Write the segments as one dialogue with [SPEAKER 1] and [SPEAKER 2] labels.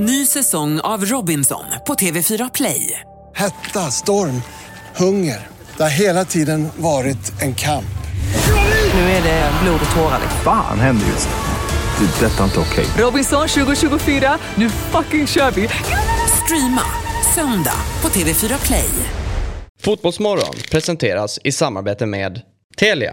[SPEAKER 1] Ny säsong av Robinson på TV4 Play.
[SPEAKER 2] Hetta, storm, hunger. Det har hela tiden varit en kamp.
[SPEAKER 1] Nu är det blod och tårar.
[SPEAKER 3] Fan händer just nu. Det. är Detta är inte okej.
[SPEAKER 1] Robinson 2024, nu fucking kör vi! Streama söndag på TV4 Play.
[SPEAKER 4] Fotbollsmorgon presenteras i samarbete med Telia.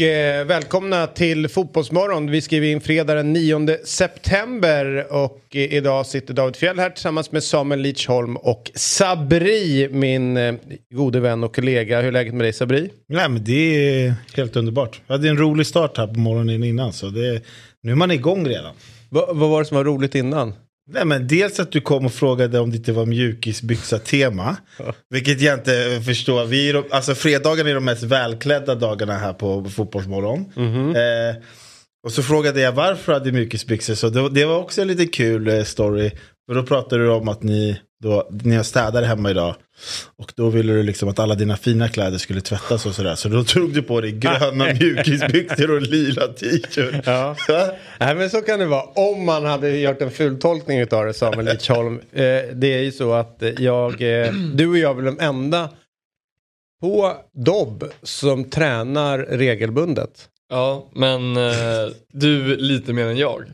[SPEAKER 5] Och eh, välkomna till Fotbollsmorgon. Vi skriver in fredag den 9 september och eh, idag sitter David Fjell här tillsammans med Samuel Lidsholm och Sabri, min eh, gode vän och kollega. Hur är läget med dig Sabri?
[SPEAKER 6] Nej, men det är helt underbart. Jag hade en rolig start här på morgonen innan så det, nu är man igång redan.
[SPEAKER 5] Va, vad var det som var roligt innan?
[SPEAKER 6] Nej, men dels att du kom och frågade om det inte var mjukisbyxa-tema. Vilket jag inte förstår. Vi är alltså fredagen är de mest välklädda dagarna här på Fotbollsmorgon. Eh, och så frågade jag varför hade mjukisbyxor. Så det, det var också en lite kul eh, story. För då pratade du om att ni, då, ni har städare hemma idag. Och då ville du liksom att alla dina fina kläder skulle tvättas och sådär. Så då tog du på dig gröna mjukisbyxor och lila t-shirt.
[SPEAKER 5] Ja. Nej men så kan det vara. Om man hade gjort en fultolkning utav det Samuel Lidsholm. Eh, det är ju så att jag, eh, du och jag är väl de enda på Dobb som tränar regelbundet.
[SPEAKER 7] Ja, men eh, du lite mer än jag.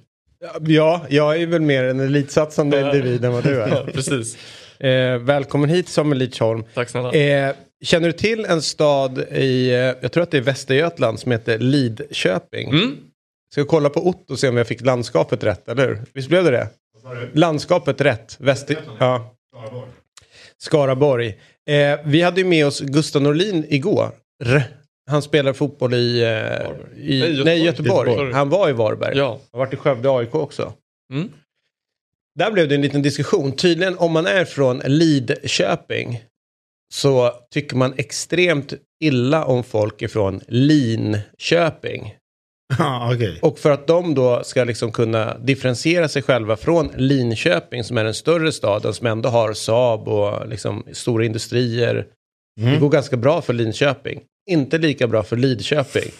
[SPEAKER 5] Ja, jag är väl mer en elitsatsande individ än vad du
[SPEAKER 7] Ja,
[SPEAKER 5] är.
[SPEAKER 7] precis.
[SPEAKER 5] Eh, välkommen hit Samuel Lidsholm.
[SPEAKER 7] Tack snälla.
[SPEAKER 5] Eh, känner du till en stad i, eh, jag tror att det är Västergötland som heter Lidköping?
[SPEAKER 7] Mm.
[SPEAKER 5] Ska vi kolla på Otto och se om jag fick landskapet rätt, eller hur? Visst blev det det? Landskapet rätt. Väster... Ja. Skaraborg. Eh, vi hade ju med oss Gustav Norlin igår. R. Han spelar fotboll i, eh, i
[SPEAKER 7] Nej, Göteborg.
[SPEAKER 5] nej, Göteborg.
[SPEAKER 7] Göteborg.
[SPEAKER 5] Han var i Varberg.
[SPEAKER 7] Ja.
[SPEAKER 5] Har varit i Skövde AIK också.
[SPEAKER 7] Mm.
[SPEAKER 5] Där blev det en liten diskussion. Tydligen om man är från Lidköping så tycker man extremt illa om folk ifrån Linköping.
[SPEAKER 6] Ja, okej.
[SPEAKER 5] Och för att de då ska liksom kunna differentiera sig själva från Linköping som är den större staden som ändå har Saab och liksom stora industrier. Det går ganska bra för Linköping. Inte lika bra för Lidköping.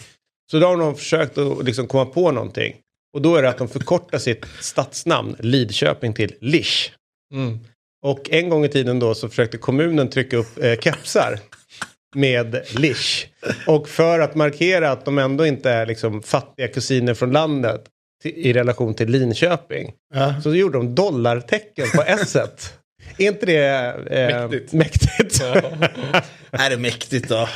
[SPEAKER 5] Så då har de försökt att liksom komma på någonting. Och då är det att de förkortar sitt stadsnamn Lidköping till Lish.
[SPEAKER 7] Mm.
[SPEAKER 5] Och en gång i tiden då så försökte kommunen trycka upp eh, kepsar med Lish. Och för att markera att de ändå inte är liksom fattiga kusiner från landet till, i relation till Linköping.
[SPEAKER 6] Ja.
[SPEAKER 5] Så gjorde de dollartecken på s. Är inte det eh,
[SPEAKER 7] Mäktigt.
[SPEAKER 5] mäktigt?
[SPEAKER 6] Är det mäktigt då?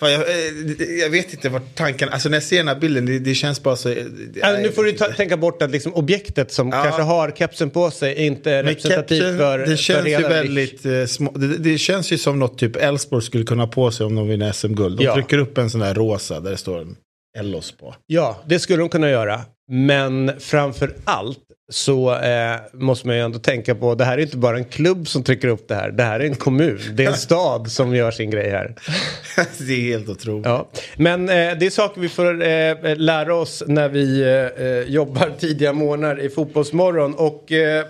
[SPEAKER 6] Fan, jag, eh, jag vet inte vart tanken, alltså när jag ser den här bilden, det, det känns bara så... eh,
[SPEAKER 5] Alltså, nu får du ta, tänka bort att liksom objektet som
[SPEAKER 6] Ja.
[SPEAKER 5] kanske har kepsen på sig är inte
[SPEAKER 6] Men
[SPEAKER 5] representativt
[SPEAKER 6] caption,
[SPEAKER 5] för
[SPEAKER 6] det känns
[SPEAKER 5] för
[SPEAKER 6] ju väldigt eh, små, det, det känns ju som något typ Elfsborg skulle kunna ha på sig om de vinner SM-guld. De
[SPEAKER 5] Ja.
[SPEAKER 6] trycker upp en sån där rosa där det står Ellos på.
[SPEAKER 5] Ja, det skulle de kunna göra. Men framför allt så eh, måste man ju ändå tänka på, det här är inte bara en klubb som trycker upp det här. Det här är en kommun, det är en stad som gör sin grej här.
[SPEAKER 6] det är helt otroligt.
[SPEAKER 5] Ja. Men eh, det är saker vi får eh, lära oss när vi eh, eh, jobbar tidiga morgnar i Fotbollsmorgon. Och eh,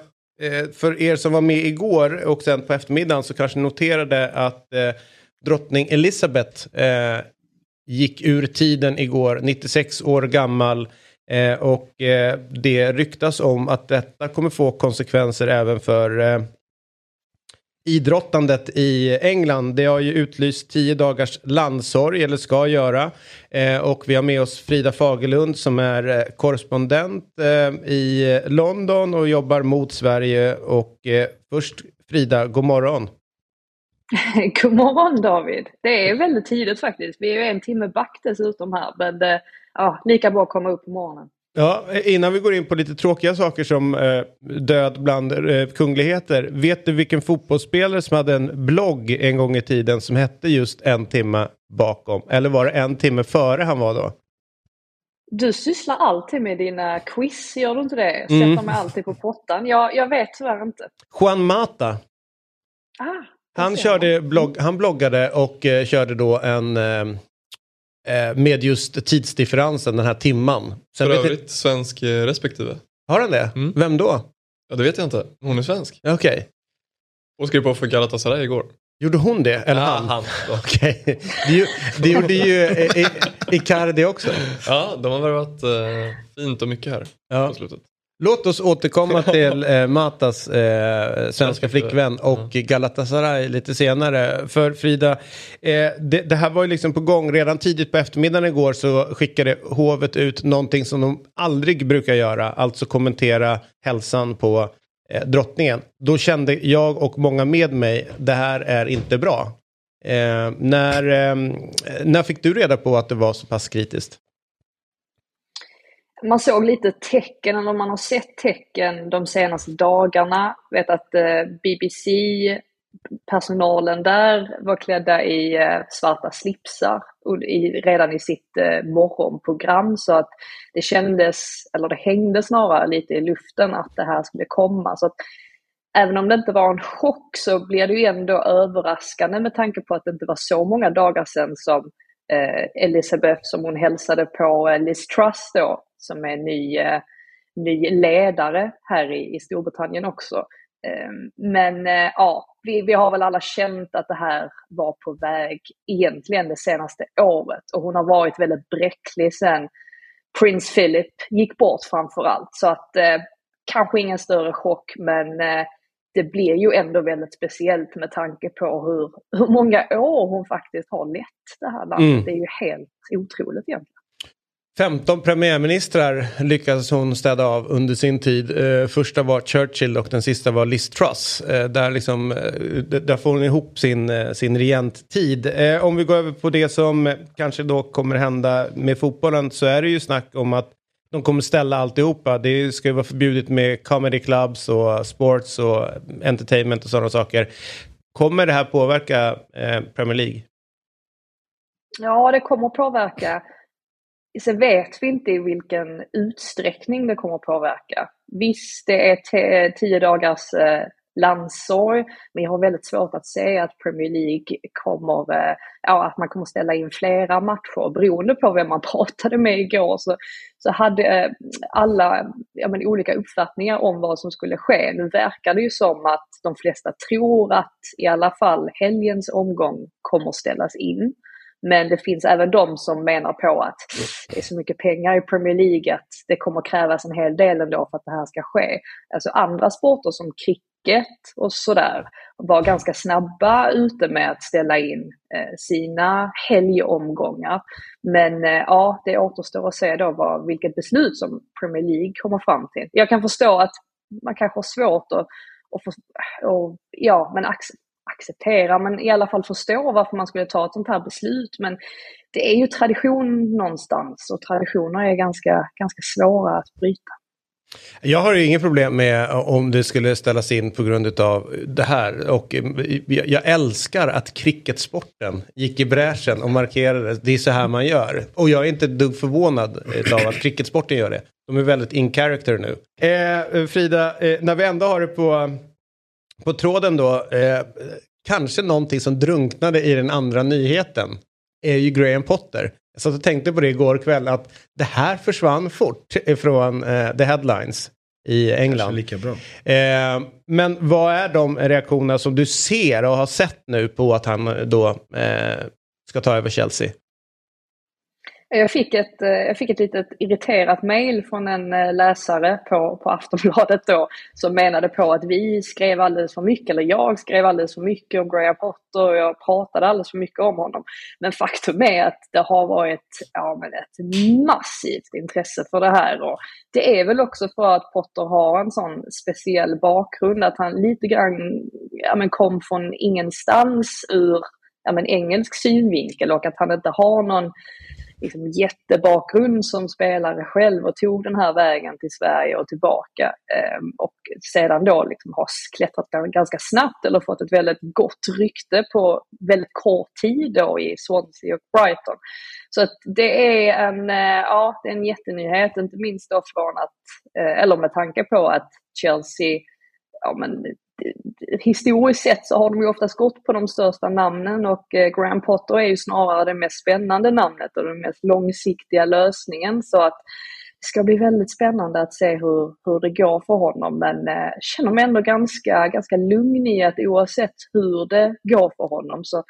[SPEAKER 5] för er som var med igår och sen på eftermiddagen så kanske noterade att eh, drottning Elizabeth gick ur tiden igår, 96 år gammal. Eh, och eh, det ryktas om att detta kommer få konsekvenser även för eh, idrottandet i England. Det har ju utlyst tio dagars landsorg, eller ska göra. Eh, och vi har med oss Frida Fagerlund som är eh, korrespondent eh, i London och jobbar mot Sverige. Och eh, först Frida, god morgon.
[SPEAKER 8] God morgon David! Det är väldigt tidigt faktiskt. Vi är ju en timme back dessutom här. Men eh, ja, lika bra att komma upp på morgonen.
[SPEAKER 5] Ja, innan vi går in på lite tråkiga saker som eh, död bland eh, kungligheter. Vet du vilken fotbollsspelare som hade en blogg en gång i tiden som hette just en timme bakom? Eller var det en timme före han var då?
[SPEAKER 8] Du sysslar alltid med dina quiz, gör du inte det? Sätter
[SPEAKER 5] Mm.
[SPEAKER 8] mig alltid på pottan. Jag, jag vet tyvärr inte.
[SPEAKER 5] Juan Mata.
[SPEAKER 8] Ah,
[SPEAKER 5] Han, körde blogg, han bloggade och eh, körde då en eh, med just tidsdifferensen, den här timman. Sen
[SPEAKER 7] För
[SPEAKER 5] vet jag-
[SPEAKER 7] övrigt svensk eh, respektive.
[SPEAKER 5] har han det?
[SPEAKER 7] Mm.
[SPEAKER 5] Vem då?
[SPEAKER 7] Ja, det vet jag inte. Hon är svensk.
[SPEAKER 5] Okej.
[SPEAKER 7] Hon skrev på för Galatasaray igår.
[SPEAKER 5] Gjorde hon det? Eller
[SPEAKER 7] Ja,
[SPEAKER 5] han?
[SPEAKER 7] han.
[SPEAKER 5] Okej. Det, ju- det gjorde ju eh, Icardi också.
[SPEAKER 7] Ja, de har värvat eh, fint och mycket här
[SPEAKER 5] Ja.
[SPEAKER 7] på slutet.
[SPEAKER 5] Låt oss återkomma till eh, Matas eh, svenska flickvän och Galatasaray lite senare. För Frida, eh, det, det här var ju liksom på gång. Redan tidigt på eftermiddagen igår så skickade hovet ut någonting som de aldrig brukar göra. Alltså kommentera hälsan på eh, drottningen. Då kände jag och många med mig, det här är inte bra. Eh, när, eh, när fick du reda på att det var så pass kritiskt?
[SPEAKER 8] Man såg lite tecken, eller man har sett tecken de senaste dagarna. Vet att eh, BBC, personalen där var klädda i eh, svarta slipsar redan i sitt eh, morgonprogram. Så att det kändes, eller det hängde snarare lite i luften att det här skulle komma. Så att även om det inte var en chock så blir det ju ändå överraskande med tanke på att det inte var så många dagar sedan som eh, Elizabeth som hon hälsade på Liz Truss då, som är ny, eh, ny ledare här i, i Storbritannien också. Eh, men eh, ja, vi, vi har väl alla känt att det här var på väg egentligen det senaste året och hon har varit väldigt bräcklig sen Prins Philip gick bort framför allt. Så att eh, kanske ingen större chock men eh, det blir ju ändå väldigt speciellt med tanke på hur, hur många år hon faktiskt har lett det här landet.
[SPEAKER 5] Mm.
[SPEAKER 8] Det är ju helt otroligt egentligen.
[SPEAKER 5] 15 premiärministrar lyckades hon städa av under sin tid. Eh, första var Churchill och den sista var Liz Truss. Eh, där, liksom, eh, där får hon ihop sin, sin regenttid. Om vi går över på det som kanske då kommer hända med fotbollen så är det ju snack om att de kommer ställa alltihopa. Det ska ju vara förbjudet med comedy clubs och sports och entertainment och sådana saker. Kommer det här påverka Premier League?
[SPEAKER 8] Ja, det kommer att påverka. Sen vet vi inte i vilken utsträckning det kommer att påverka. Visst, det är tio dagars eh, landsorg, men jag har väldigt svårt att se att Premier League kommer, eh, ja, att man kommer ställa in flera matcher. Beroende på vem man pratade med igår så, så hade eh, alla ja, men, olika uppfattningar om vad som skulle ske. Nu verkar det ju som att de flesta tror att i alla fall helgens omgång kommer ställas in. Men det finns även de som menar på att det är så mycket pengar i Premier League att det kommer krävas en hel del ändå för att det här ska ske. Alltså andra sporter som cricket och sådär var ganska snabba ute med att ställa in eh, sina helgomgångar. Men eh, ja, det återstår att se då vad, vilket beslut som Premier League kommer fram till. Jag kan förstå att man kanske har svårt att, få, och, ja, men acceptera, men i alla fall förstå varför man skulle ta ett sånt här beslut. Men det är ju tradition någonstans och traditioner är ganska, ganska svåra att bryta.
[SPEAKER 5] Jag har ju inget problem med om det skulle ställas in på grund av det här. Och eh, jag älskar att cricketsporten gick i bräschen och markerade. Det är så här man gör. Och jag är inte dugg förvånad av att cricketsporten gör det. De är väldigt in character nu. Eh, Frida, eh, när vi ändå har det på, på tråden då. Eh, kanske någonting som drunknade i den andra nyheten. Är ju Graham Potter. Jag satt och tänkte på det igår kväll att det här försvann fort från eh, the headlines i England.
[SPEAKER 6] lika bra.
[SPEAKER 5] Eh, men vad är de reaktionerna som du ser och har sett nu på att han då eh, ska ta över Chelsea?
[SPEAKER 8] Jag fick ett, eh, jag fick ett litet irriterat mejl från en eh, läsare på, på Aftonbladet då som menade på att vi skrev alldeles för mycket, eller jag skrev alldeles för mycket om Graham Potter och jag pratade alldeles för mycket om honom. Men faktum är att det har varit ja, men ett massivt intresse för det här och det är väl också för att Potter har en sån speciell bakgrund, att han lite grann ja, men kom från ingenstans ur ja, men engelsk synvinkel och att han inte har någon liksom, jättebakgrund som spelare själv och tog den här vägen till Sverige och tillbaka. Ehm, och sedan då liksom har klättrat ganska snabbt eller fått ett väldigt gott rykte på väldigt kort tid då i Swansea och Brighton. Så att det är en, eh, ja, det är en jättenyhet, inte minst då från att, eh, eller med tanke på att Chelsea ja, men, historiskt sett så har de ju oftast gått på de största namnen och eh, Graham Potter är ju snarare det mest spännande namnet och den mest långsiktiga lösningen. Så att ska bli väldigt spännande att se hur, hur det går för honom men eh, känner mig ändå ganska, ganska lugn i att oavsett hur det går för honom så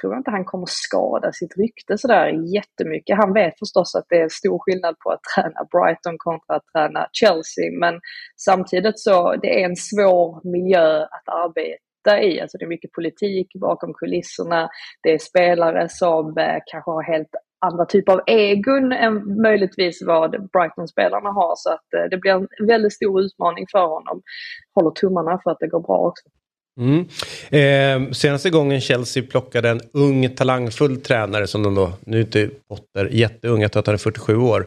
[SPEAKER 8] tror jag inte han kommer skada sitt rykte sådär jättemycket. Han vet förstås att det är stor skillnad på att träna Brighton kontra att träna Chelsea men samtidigt så det är en svår miljö att arbeta i. Alltså det är mycket politik bakom kulisserna. Det är spelare som eh, kanske har helt andra typer av egon än möjligtvis vad Brighton-spelarna har. Så att eh, det blir en väldigt stor utmaning för honom. Håller tummarna för att det går bra också.
[SPEAKER 5] Mm. Eh, senaste gången Chelsea plockade en ung talangfull tränare som de då, nu är inte Potter jätteung, jag tror att han är 47 år.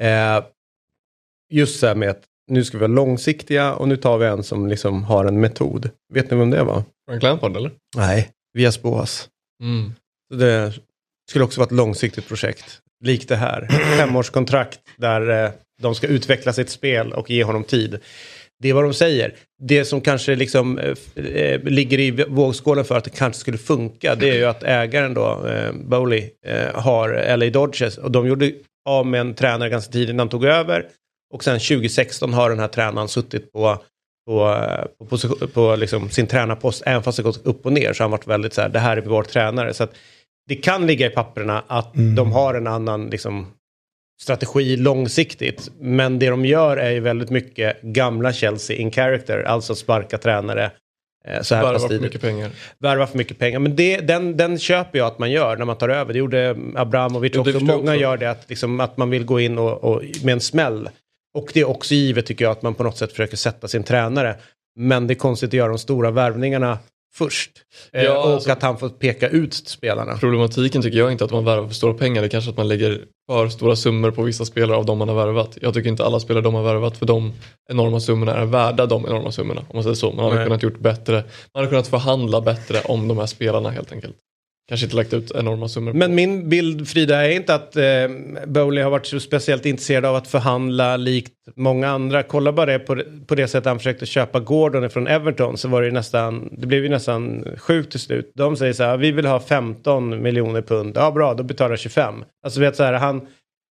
[SPEAKER 5] Eh, just så här med att nu ska vi vara långsiktiga och nu tar vi en som liksom har en metod. Vet ni vem det var?
[SPEAKER 7] Frank Lampard eller?
[SPEAKER 5] Nej, Vias Boas.
[SPEAKER 7] Mm.
[SPEAKER 5] Så det skulle också vara ett långsiktigt projekt. Likt det här. Femårskontrakt där eh, de ska utveckla sitt spel och ge honom tid. Det är vad de säger. Det som kanske liksom eh, eh ligger i vågskålen för att det kanske skulle funka det är ju att ägaren då, eh, Bowley, eh, har LA Dodgers och de gjorde av med en tränare ganska tidigt innan han tog över. Och sen 2016 har den här tränaren suttit på på, på, position, på liksom sin tränarpost, även fast det gått upp och ner så har han varit väldigt så här, det här är vår tränare. Så att det kan ligga i papperna att mm. de har en annan liksom, strategi långsiktigt. Men det de gör är ju väldigt mycket gamla Chelsea in character, alltså sparka tränare.
[SPEAKER 7] Eh, så här Värva för mycket pengar.
[SPEAKER 5] Värva för mycket pengar. Men det, den, den köper jag att man gör när man tar över. Det gjorde Abramovic ja, också. Många också. gör det, att, liksom, att man vill gå in och, och, med en smäll. Och det är också givet tycker jag att man på något sätt försöker sätta sin tränare. Men det är konstigt att göra de stora värvningarna först. Eh, ja, och alltså, att han får peka ut spelarna.
[SPEAKER 7] Problematiken tycker jag inte att man värvar för stora pengar. Det är kanske att man lägger för stora summor på vissa spelare av de man har värvat. Jag tycker inte alla spelare de har värvat för de enorma summorna är värda de enorma summorna. Om man säger så. Man hade Nej. kunnat gjort bättre. Man hade kunnat förhandla bättre om de här spelarna helt enkelt kanske inte lagt ut enorma summor.
[SPEAKER 5] Men min bild Frida är inte att eh, Bowley har varit så speciellt intresserad av att förhandla likt många andra. Kolla bara det på, på det sättet han försökte köpa Gordon från Everton så var det ju nästan, det blev ju nästan sjukt till slut. De säger så här, vi vill ha 15 miljoner pund. Ja bra, då betalar jag 25. Alltså vet så här, han,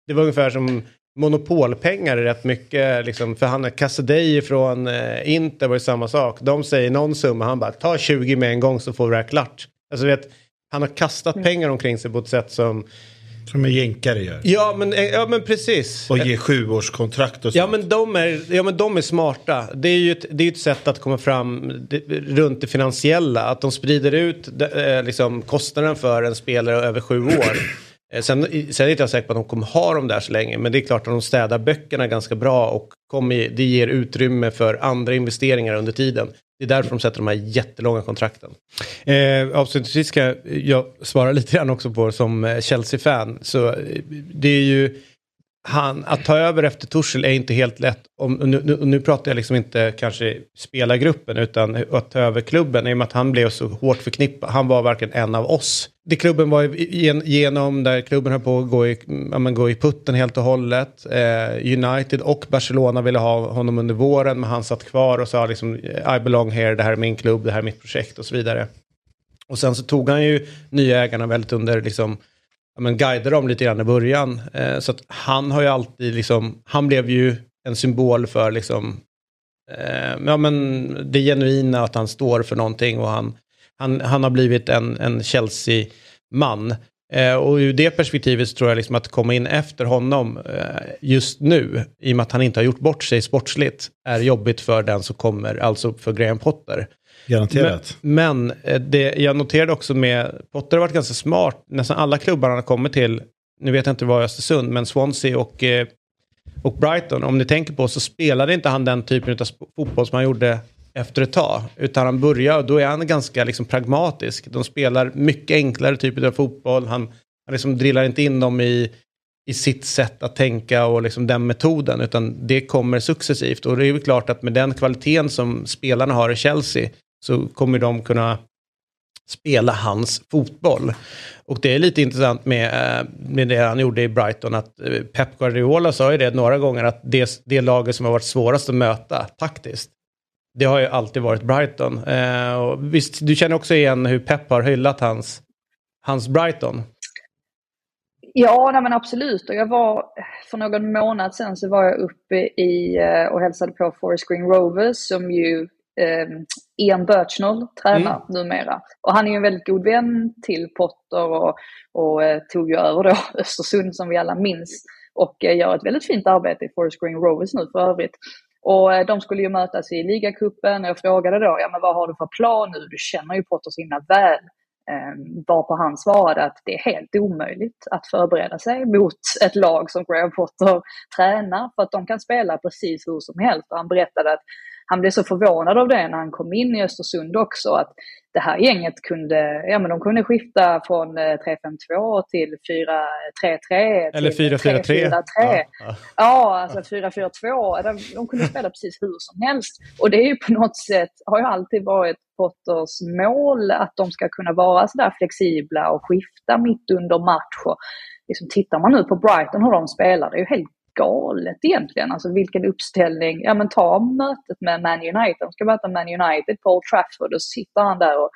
[SPEAKER 5] det var ungefär som monopolpengar rätt mycket. Liksom, för han är Casadei från eh, Inter var ju samma sak. De säger någon summa, han bara ta 20 med en gång så får vi det här klart. Alltså vet, han har kastat pengar omkring sig på ett sätt som...
[SPEAKER 6] Som en jänkare gör.
[SPEAKER 5] Ja men, eh, ja, men precis.
[SPEAKER 6] Och ger sjuårskontrakt och sånt.
[SPEAKER 5] Ja men de är, ja, men de är smarta. Det är ju ett, det är ett sätt att komma fram det, runt det finansiella. Att de sprider ut eh, liksom, kostnaden för en spelare över sju år. Eh, sen, sen är inte jag säker på att de kommer ha dem där så länge. Men det är klart att de städar böckerna ganska bra och kommer, det ger utrymme för andra investeringar under tiden. Det är därför de sätter de här jättelånga kontrakten. Eh, avslutningsvis ska jag svara lite grann också på som Chelsea-fan. Så eh, det är ju han, att ta över efter Torshäll är inte helt lätt. Om, nu, nu, nu, pratar jag liksom inte kanske spelargruppen utan att ta över klubben i och med att han blev så hårt förknippad. Han var verkligen en av oss. Det klubben var genom där klubben höll på att gå i, ja, men gå i putten helt och hållet. Eh, United och Barcelona ville ha honom under våren men han satt kvar och sa liksom I belong here, det här är min klubb, det här är mitt projekt och så vidare. Och sen så tog han ju nya ägarna väldigt under liksom men guida dem lite grann i början. Eh, så att han har ju alltid liksom, han blev ju en symbol för liksom, eh, ja men det genuina att han står för någonting och han, han, han har blivit en, en Chelsea-man. Eh, och ur det perspektivet tror jag liksom att komma in efter honom eh, just nu, i och med att han inte har gjort bort sig sportsligt, är jobbigt för den som kommer, alltså för Graham Potter.
[SPEAKER 6] Garanterat.
[SPEAKER 5] Men, men eh, det, jag noterade också med, Potter har varit ganska smart, nästan alla klubbar han har kommit till, nu vet jag inte vad Östersund, men Swansea och, eh, och Brighton, om ni tänker på så spelade inte han den typen av fotboll som han gjorde efter ett tag. Utan han börjar och då är han ganska liksom pragmatisk. De spelar mycket enklare typer av fotboll. Han, han liksom drillar inte in dem i i sitt sätt att tänka och liksom den metoden. Utan det kommer successivt. Och det är ju klart att med den kvaliteten som spelarna har i Chelsea så kommer de kunna spela hans fotboll. Och det är lite intressant med, eh, med det han gjorde i Brighton att eh, Pep Guardiola sa ju det några gånger att det, det laget som har varit svårast att möta taktiskt det har ju alltid varit Brighton. Eh, och visst, du känner också igen hur Pep har hyllat hans, hans Brighton.
[SPEAKER 8] Ja, nej men absolut. Och jag var, för någon månad sedan så var jag uppe i eh, och hälsade på Forest Green Rovers som ju eh, Ian Birchnell tränar mm. numera. Och han är ju en väldigt god vän till Potter och, och eh, tog ju över då Östersund som vi alla minns. Och eh, gör ett väldigt fint arbete i Forest Green Rovers nu för övrigt. Och eh, de skulle ju mötas i ligacupen och jag frågade då, ja men vad har du för plan nu? Du känner ju Potter så himla väl. Um, varpå han svarade att det är helt omöjligt att förbereda sig mot ett lag som Graham Potter tränar för att de kan spela precis hur som helst. Och han berättade att han blev så förvånad av det när han kom in i Östersund också, att det här gänget kunde, ja men de kunde skifta från 3-5-2 eh, till 4-3-3.
[SPEAKER 5] Eller 4-4-3.
[SPEAKER 8] Ja, ja. ja, alltså 4-4-2. De, de kunde spela precis hur som helst. Och det är ju på något sätt, har ju alltid varit Potters mål att de ska kunna vara sådär flexibla och skifta mitt under match. Och liksom, tittar man nu på Brighton hur de spelar, det är ju helt galet egentligen. Alltså vilken uppställning. Ja men ta mötet med Man United. De ska möta Man United på Old Trafford och sitter han där och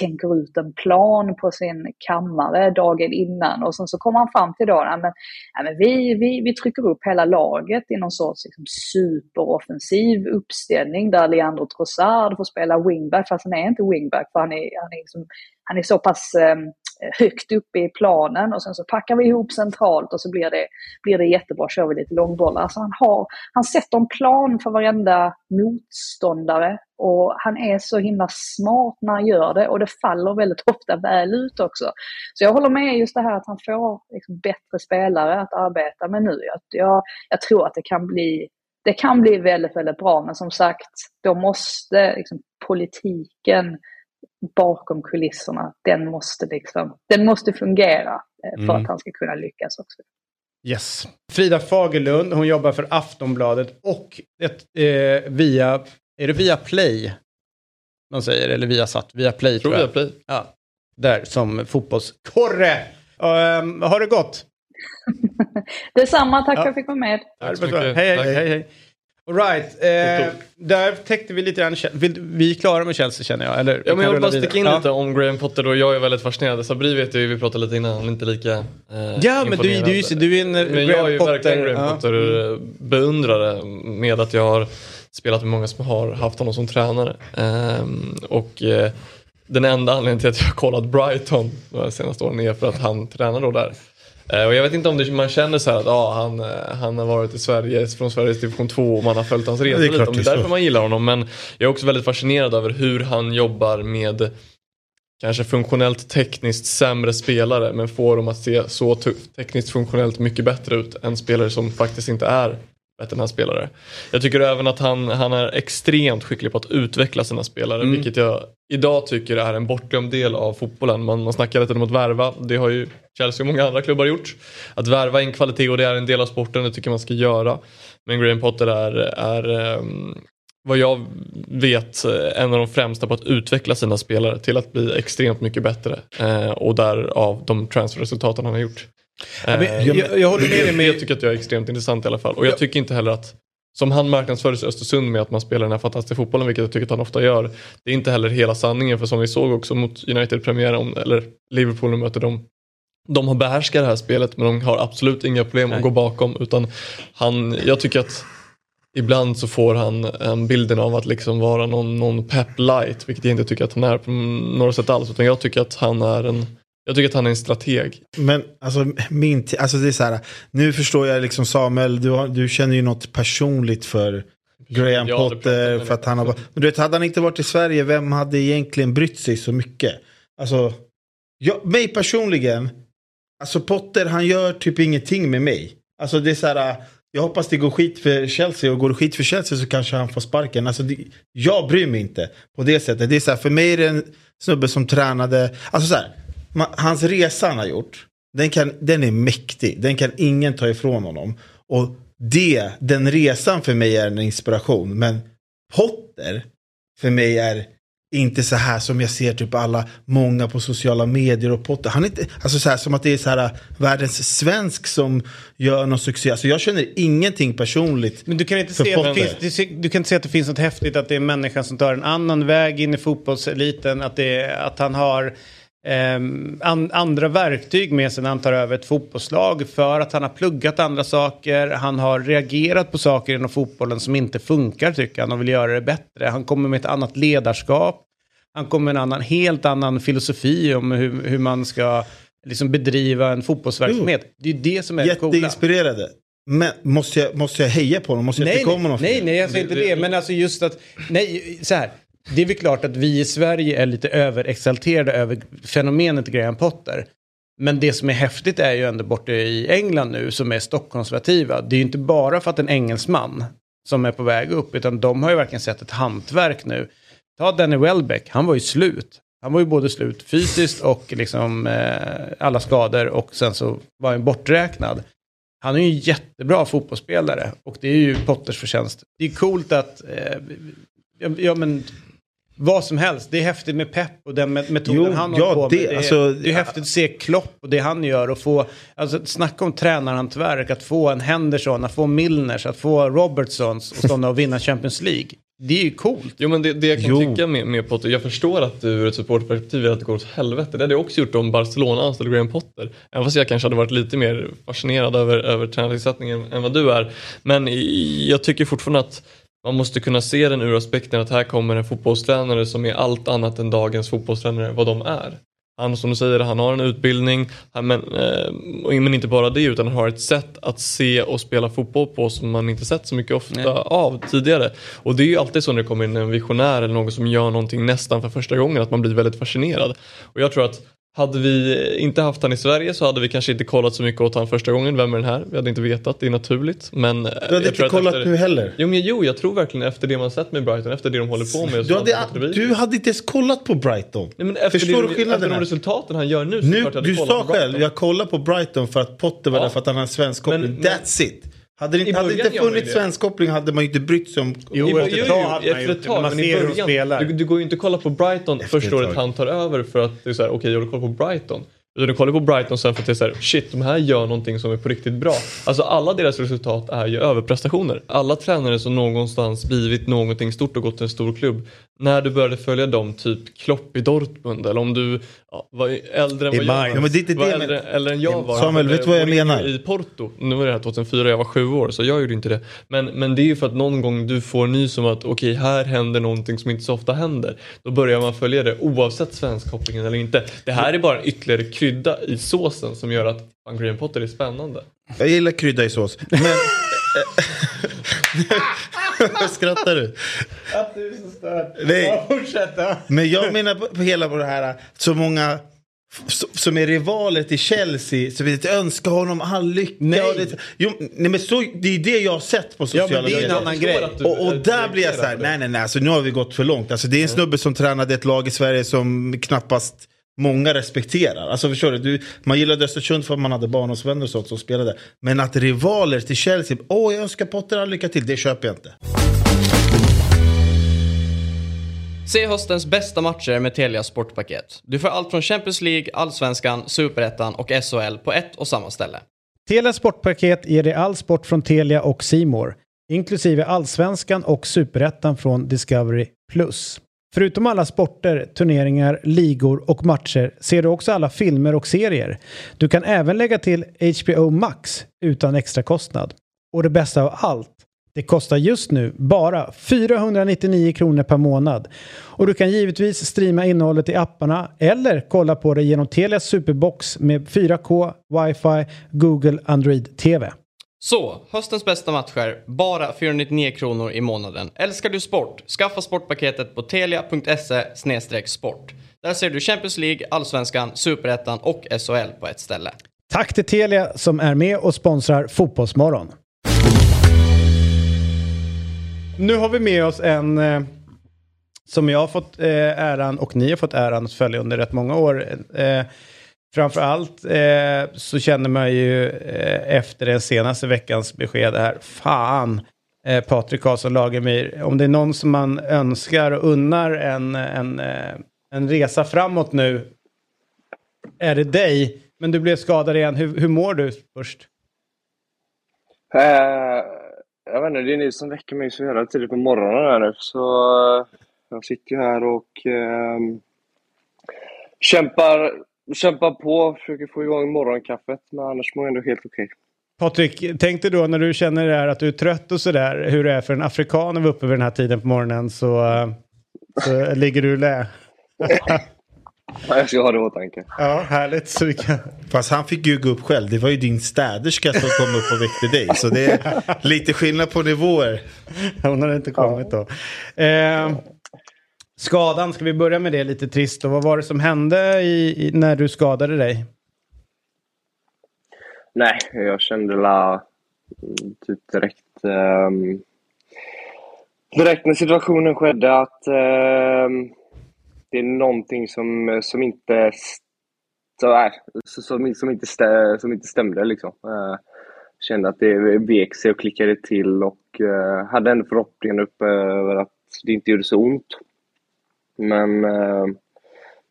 [SPEAKER 8] tänker ut en plan på sin kammare dagen innan. Och sen så kommer han fram till då, ja men, ja, men vi, vi, vi trycker upp hela laget i någon sorts liksom, superoffensiv uppställning där Leandro Trossard får spela wingback, fast han är inte wingback för han är, han är, liksom, han är så pass ehm, högt uppe i planen och sen så packar vi ihop centralt och så blir det, blir det jättebra, kör vi lite långbollar. Alltså han, har, han sätter en plan för varenda motståndare och han är så himla smart när han gör det och det faller väldigt ofta väl ut också. Så jag håller med just det här att han får liksom bättre spelare att arbeta med nu. Jag, jag, jag tror att det kan bli det kan bli väldigt, väldigt bra, men som sagt, då måste liksom, politiken bakom kulisserna, den måste, liksom, den måste fungera eh, för mm. att han ska kunna lyckas också.
[SPEAKER 5] Yes. Frida Fagerlund, hon jobbar för Aftonbladet och ett, eh, via, är det via Play? Man säger, eller via satt, via Play
[SPEAKER 7] tror jag. Via Play.
[SPEAKER 5] Ja, där som fotbollskorre. Um, har det gått?
[SPEAKER 8] Detsamma, tack ja. för att jag fick vara med.
[SPEAKER 5] Tack så mycket. Hej, hej, hej, hej. Alright, eh, där täckte vi lite grann, vi är klara med Chelsea känner jag. Eller,
[SPEAKER 7] ja, men jag vill bara sticka in ja. lite om Graham Potter och jag är väldigt fascinerad. Sabri vet ju, vi pratade lite innan, han är inte lika eh,
[SPEAKER 5] Ja men du, du, du är en
[SPEAKER 7] men
[SPEAKER 5] Graham
[SPEAKER 7] jag är ju
[SPEAKER 5] Potter,
[SPEAKER 7] verkligen Graham ja. Potter eh, med att jag har spelat med många som har haft honom som tränare. Um, och eh, den enda anledningen till att jag har kollat Brighton de senaste åren är för att han tränar då där. Eh, och jag vet inte om det, man känner så att ah, han, eh, han har varit i Sverige, från Sveriges division 2 och man har följt hans resa lite. Det är därför så. man gillar honom. Men jag är också väldigt fascinerad över hur han jobbar med kanske funktionellt tekniskt sämre spelare men får dem att se så tekniskt funktionellt mycket bättre ut än spelare som faktiskt inte är än hans spelare. Jag tycker även att han, han är extremt skicklig på att utveckla sina spelare mm. vilket jag idag tycker är en bortglömd del av fotbollen. Man, man snackar lite om att värva, det har ju Chelsea och många andra klubbar gjort. Att värva in kvalitet och det är en del av sporten, det tycker man ska göra. Men Graham Potter är, är um, vad jag vet en av de främsta på att utveckla sina spelare till att bli extremt mycket bättre. Eh, och därav de transferresultaten han har gjort.
[SPEAKER 5] Ja, men, jag, jag, håller med dig
[SPEAKER 7] med... Jag tycker att jag är extremt intressant i alla fall. Och jag tycker inte heller att som han marknadsfördes i Östersund med att man spelar den här fantastiska fotbollen, vilket jag tycker att han ofta gör. Det är inte heller hela sanningen, för som vi såg också mot United-premiären, eller Liverpool nu möter dem. De har behärskat det här spelet men de har absolut inga problem Nej. att gå bakom. Utan han, jag tycker att ibland så får han bilden av att liksom vara någon, någon pep light, vilket jag inte tycker att han är på något sätt alls. Utan jag tycker att han är en jag tycker att han är en strateg.
[SPEAKER 6] Men alltså, min alltså det är så här, nu förstår jag liksom Samuel, du, har, du känner ju något personligt för Graham Potter. För att han har, men du vet, hade han inte varit i Sverige, vem hade egentligen brytt sig så mycket? Alltså, jag, mig personligen, alltså Potter han gör typ ingenting med mig. Alltså det är så här, jag hoppas det går skit för Chelsea och går det skit för Chelsea så kanske han får sparken. Alltså det, jag bryr mig inte på det sättet. Det är så här, för mig är det en snubbe som tränade, alltså så här, hans resa han har gjort. Den, kan, den är mäktig. Den kan ingen ta ifrån honom. Och det, den resan för mig är en inspiration. Men Potter för mig är inte så här som jag ser typ alla, många på sociala medier och Potter. Han är inte, alltså så här som att det är så här världens svensk som gör någon succé. Alltså jag känner ingenting personligt
[SPEAKER 5] Men du kan inte se att det finns, du, kan inte se att det finns något häftigt att det är en människa som tar en annan väg in i fotbollseliten. Att, det, att han har an, andra verktyg med sig när han tar över ett fotbollslag. För att han har pluggat andra saker. Han har reagerat på saker inom fotbollen som inte funkar tycker han och vill göra det bättre. Han kommer med ett annat ledarskap. Han kommer med en annan, helt annan filosofi om hur, hur man ska liksom bedriva en fotbollsverksamhet. Det är det som är det coola.
[SPEAKER 6] Jätteinspirerade. Men måste jag, måste jag heja på honom? Måste jag
[SPEAKER 5] Nej,
[SPEAKER 6] tycka om honom?
[SPEAKER 5] nej, nej, jag säger inte det. Men alltså just att, nej, så här. Det är väl klart att vi i Sverige är lite överexalterade över fenomenet Graham Potter. Men det som är häftigt är ju ändå borta i England nu som är stockkonservativa. Det är ju inte bara för att en engelsman som är på väg upp, utan de har ju verkligen sett ett hantverk nu. Ta Danny Welbeck, han var ju slut. Han var ju både slut fysiskt och liksom eh, alla skador och sen så var han borträknad. Han är ju en jättebra fotbollsspelare och det är ju Potters förtjänst. Det är coolt att, eh, ja, ja men vad som helst, det är häftigt med pepp och den met- metoden
[SPEAKER 6] Jo,
[SPEAKER 5] han
[SPEAKER 6] ja,
[SPEAKER 5] håller på
[SPEAKER 6] det-
[SPEAKER 5] med. Det, är,
[SPEAKER 6] alltså,
[SPEAKER 5] det är häftigt att se Klopp och det han gör och få, alltså snacka om tränarhantverk, att få en Henderson, att få Milners, att få Robertsons och sådana och vinna Champions League. Det är ju coolt.
[SPEAKER 7] Jo men det, det jag kan
[SPEAKER 6] Jo.
[SPEAKER 7] tycka med, med Potter, jag förstår att du ur ett supportperspektiv är att det går åt helvete. Det hade jag också gjort om Barcelona anställde Graham Potter. Även fast jag kanske hade varit lite mer fascinerad över, över tränartillsättningen än vad du är. Men jag tycker fortfarande att man måste kunna se den ur aspekten att här kommer en fotbollstränare som är allt annat än dagens fotbollstränare vad de är. Han som du säger, han har en utbildning, han, men, eh, men inte bara det utan han har ett sätt att se och spela fotboll på som man inte sett så mycket ofta
[SPEAKER 5] Nej.
[SPEAKER 7] av tidigare. Och det är ju alltid så när det kommer in en visionär eller någon som gör någonting nästan för första gången att man blir väldigt fascinerad. Och jag tror att hade vi inte haft han i Sverige så hade vi kanske inte kollat så mycket åt han första gången. Vem är den här? Vi hade inte vetat, det är naturligt. Men
[SPEAKER 6] Du hade inte kollat nu heller.
[SPEAKER 7] Jo, men jo, jag tror verkligen efter det man sett med Brighton, efter det de håller på med.
[SPEAKER 6] Du hade,
[SPEAKER 7] hade
[SPEAKER 6] du hade inte ens kollat på Brighton.
[SPEAKER 7] Nej, men efter
[SPEAKER 6] Förstår
[SPEAKER 7] det,
[SPEAKER 6] du skillnaden
[SPEAKER 7] Efter de resultaten han gör nu så
[SPEAKER 6] Nu,
[SPEAKER 7] klart jag hade
[SPEAKER 6] du
[SPEAKER 7] kollat
[SPEAKER 6] sa
[SPEAKER 7] på
[SPEAKER 6] själv, jag kollar på Brighton för att Potter var
[SPEAKER 7] Ja.
[SPEAKER 6] där för att han har en svensk koppling.
[SPEAKER 7] Men- men-
[SPEAKER 6] That's it. Hade det inte, hade inte funnits svensk koppling hade man ju inte brytt sig om...
[SPEAKER 5] Jo,
[SPEAKER 7] Jo,
[SPEAKER 5] efter ett tag hade man gjort det, man ser hur de spelar.
[SPEAKER 7] Du, du går ju inte och kollar på Brighton
[SPEAKER 6] Efter
[SPEAKER 7] första året han tar över för att det är såhär, okej jag vill kolla på Brighton. Utan du kollar på Brighton sen för att det är såhär, shit de här gör någonting som är på riktigt bra. Alltså alla deras resultat är ju överprestationer. Alla tränare som någonstans blivit någonting stort och gått till en stor klubb. När du började följa dem, typ Klopp i Dortmund eller om du ja, var äldre än vad jag var.
[SPEAKER 6] Ja, men det är inte
[SPEAKER 7] var
[SPEAKER 6] det,
[SPEAKER 7] äldre, eller än jag var.
[SPEAKER 6] Samuel, vet du vad jag menar?
[SPEAKER 7] I Porto. Nu var det här 2004, jag var sju år så jag gjorde inte det. Men, men det är ju för att någon gång du får ny som att okej här händer någonting som inte så ofta händer. Då börjar man följa det oavsett svenskkopplingen eller inte. Det här är bara en ytterligare krydda i såsen som gör att Van Graham Potter är spännande.
[SPEAKER 6] Jag gillar krydda i sås. Men... Skrattar du?
[SPEAKER 5] Att du är så störd.
[SPEAKER 6] Nej.
[SPEAKER 5] Ja.
[SPEAKER 6] Men jag menar på på hela på det här, så många som är rivaler till Chelsea, så vill jag önska honom all lycka.
[SPEAKER 5] Nej.
[SPEAKER 6] Det, jo, nej men så, det är det jag har sett på
[SPEAKER 5] Ja,
[SPEAKER 6] sociala
[SPEAKER 5] men det är en
[SPEAKER 6] medier.
[SPEAKER 5] annan grej.
[SPEAKER 6] Och, och där blir jag så här, nej nej nej, alltså, nu har vi gått för långt. Alltså, det är en snubbe som tränade ett lag i Sverige som knappast många respekterar. Alltså förstår du, du man gillade Östersund för att man hade barndomsvänner och sånt som spelade. Men att rivaler till Chelsea, åh jag önskar Potter all lycka till, det köper jag inte.
[SPEAKER 4] Se höstens bästa matcher med Telia Sportpaket. Du får allt från Champions League, Allsvenskan, Superettan och SHL på ett och samma ställe.
[SPEAKER 9] Telia Sportpaket ger dig all sport från Telia och Simor, inklusive Allsvenskan och Superettan från Discovery+. Förutom alla sporter, turneringar, ligor och matcher ser du också alla filmer och serier. Du kan även lägga till HBO Max utan extra kostnad. Och det bästa av allt, det kostar just nu bara 499 kronor per månad. Och du kan givetvis streama innehållet i apparna eller kolla på det genom Telias Superbox med 4K, wifi, Google Android TV.
[SPEAKER 4] Så, höstens bästa matcher, bara 499 kronor i månaden. Älskar du sport? Skaffa sportpaketet på telia.se sport. Där ser du Champions League, Allsvenskan, Superettan och SHL på ett ställe.
[SPEAKER 9] Tack till Telia som är med och sponsrar Fotbollsmorgon.
[SPEAKER 5] Nu har vi med oss en eh, som jag har fått eh, äran och ni har fått äran att följa under rätt många år. Eh, Framförallt eh, så känner man ju eh, efter den senaste veckans besked här, fan eh, Patrik Karlsson Lagemyr, om det är någon som man önskar och unnar en, en, eh, en resa framåt nu, är det dig. Men du blev skadad igen, hur, hur mår du först?
[SPEAKER 10] Uh, jag vet inte, det är ni som väcker mig så jävla tidigt på morgonen här nu. Så eh, jag sitter här och eh, kämpar, kämpar på, försöker få igång morgonkaffet. Men annars mår jag ändå helt okej.
[SPEAKER 5] Patrik, tänk dig då när du känner det här att du är trött och sådär, hur det är för en afrikan att vara uppe vid den här tiden på morgonen så, så ligger du lä.
[SPEAKER 10] Jag ska ha det i åtanke.
[SPEAKER 5] Ja, härligt. Så vi kan...
[SPEAKER 6] Fast han fick ju gå upp själv. Det var ju din städerska som kom upp och väckte dig. Så det är lite skillnad på nivåer.
[SPEAKER 5] Hon har inte kommit då. Eh, skadan, ska vi börja med det lite trist? Och vad var det som hände i, i, när du skadade dig?
[SPEAKER 10] Nej, jag kände la typ direkt... Um, direkt när situationen skedde att um, det är någonting som, som inte... Så, här, som, som, inte stä, som inte stämde liksom. Uh, kände att det vek sig och klickade till och uh, hade en förhoppning uppe över att det inte gjorde så ont. Men uh,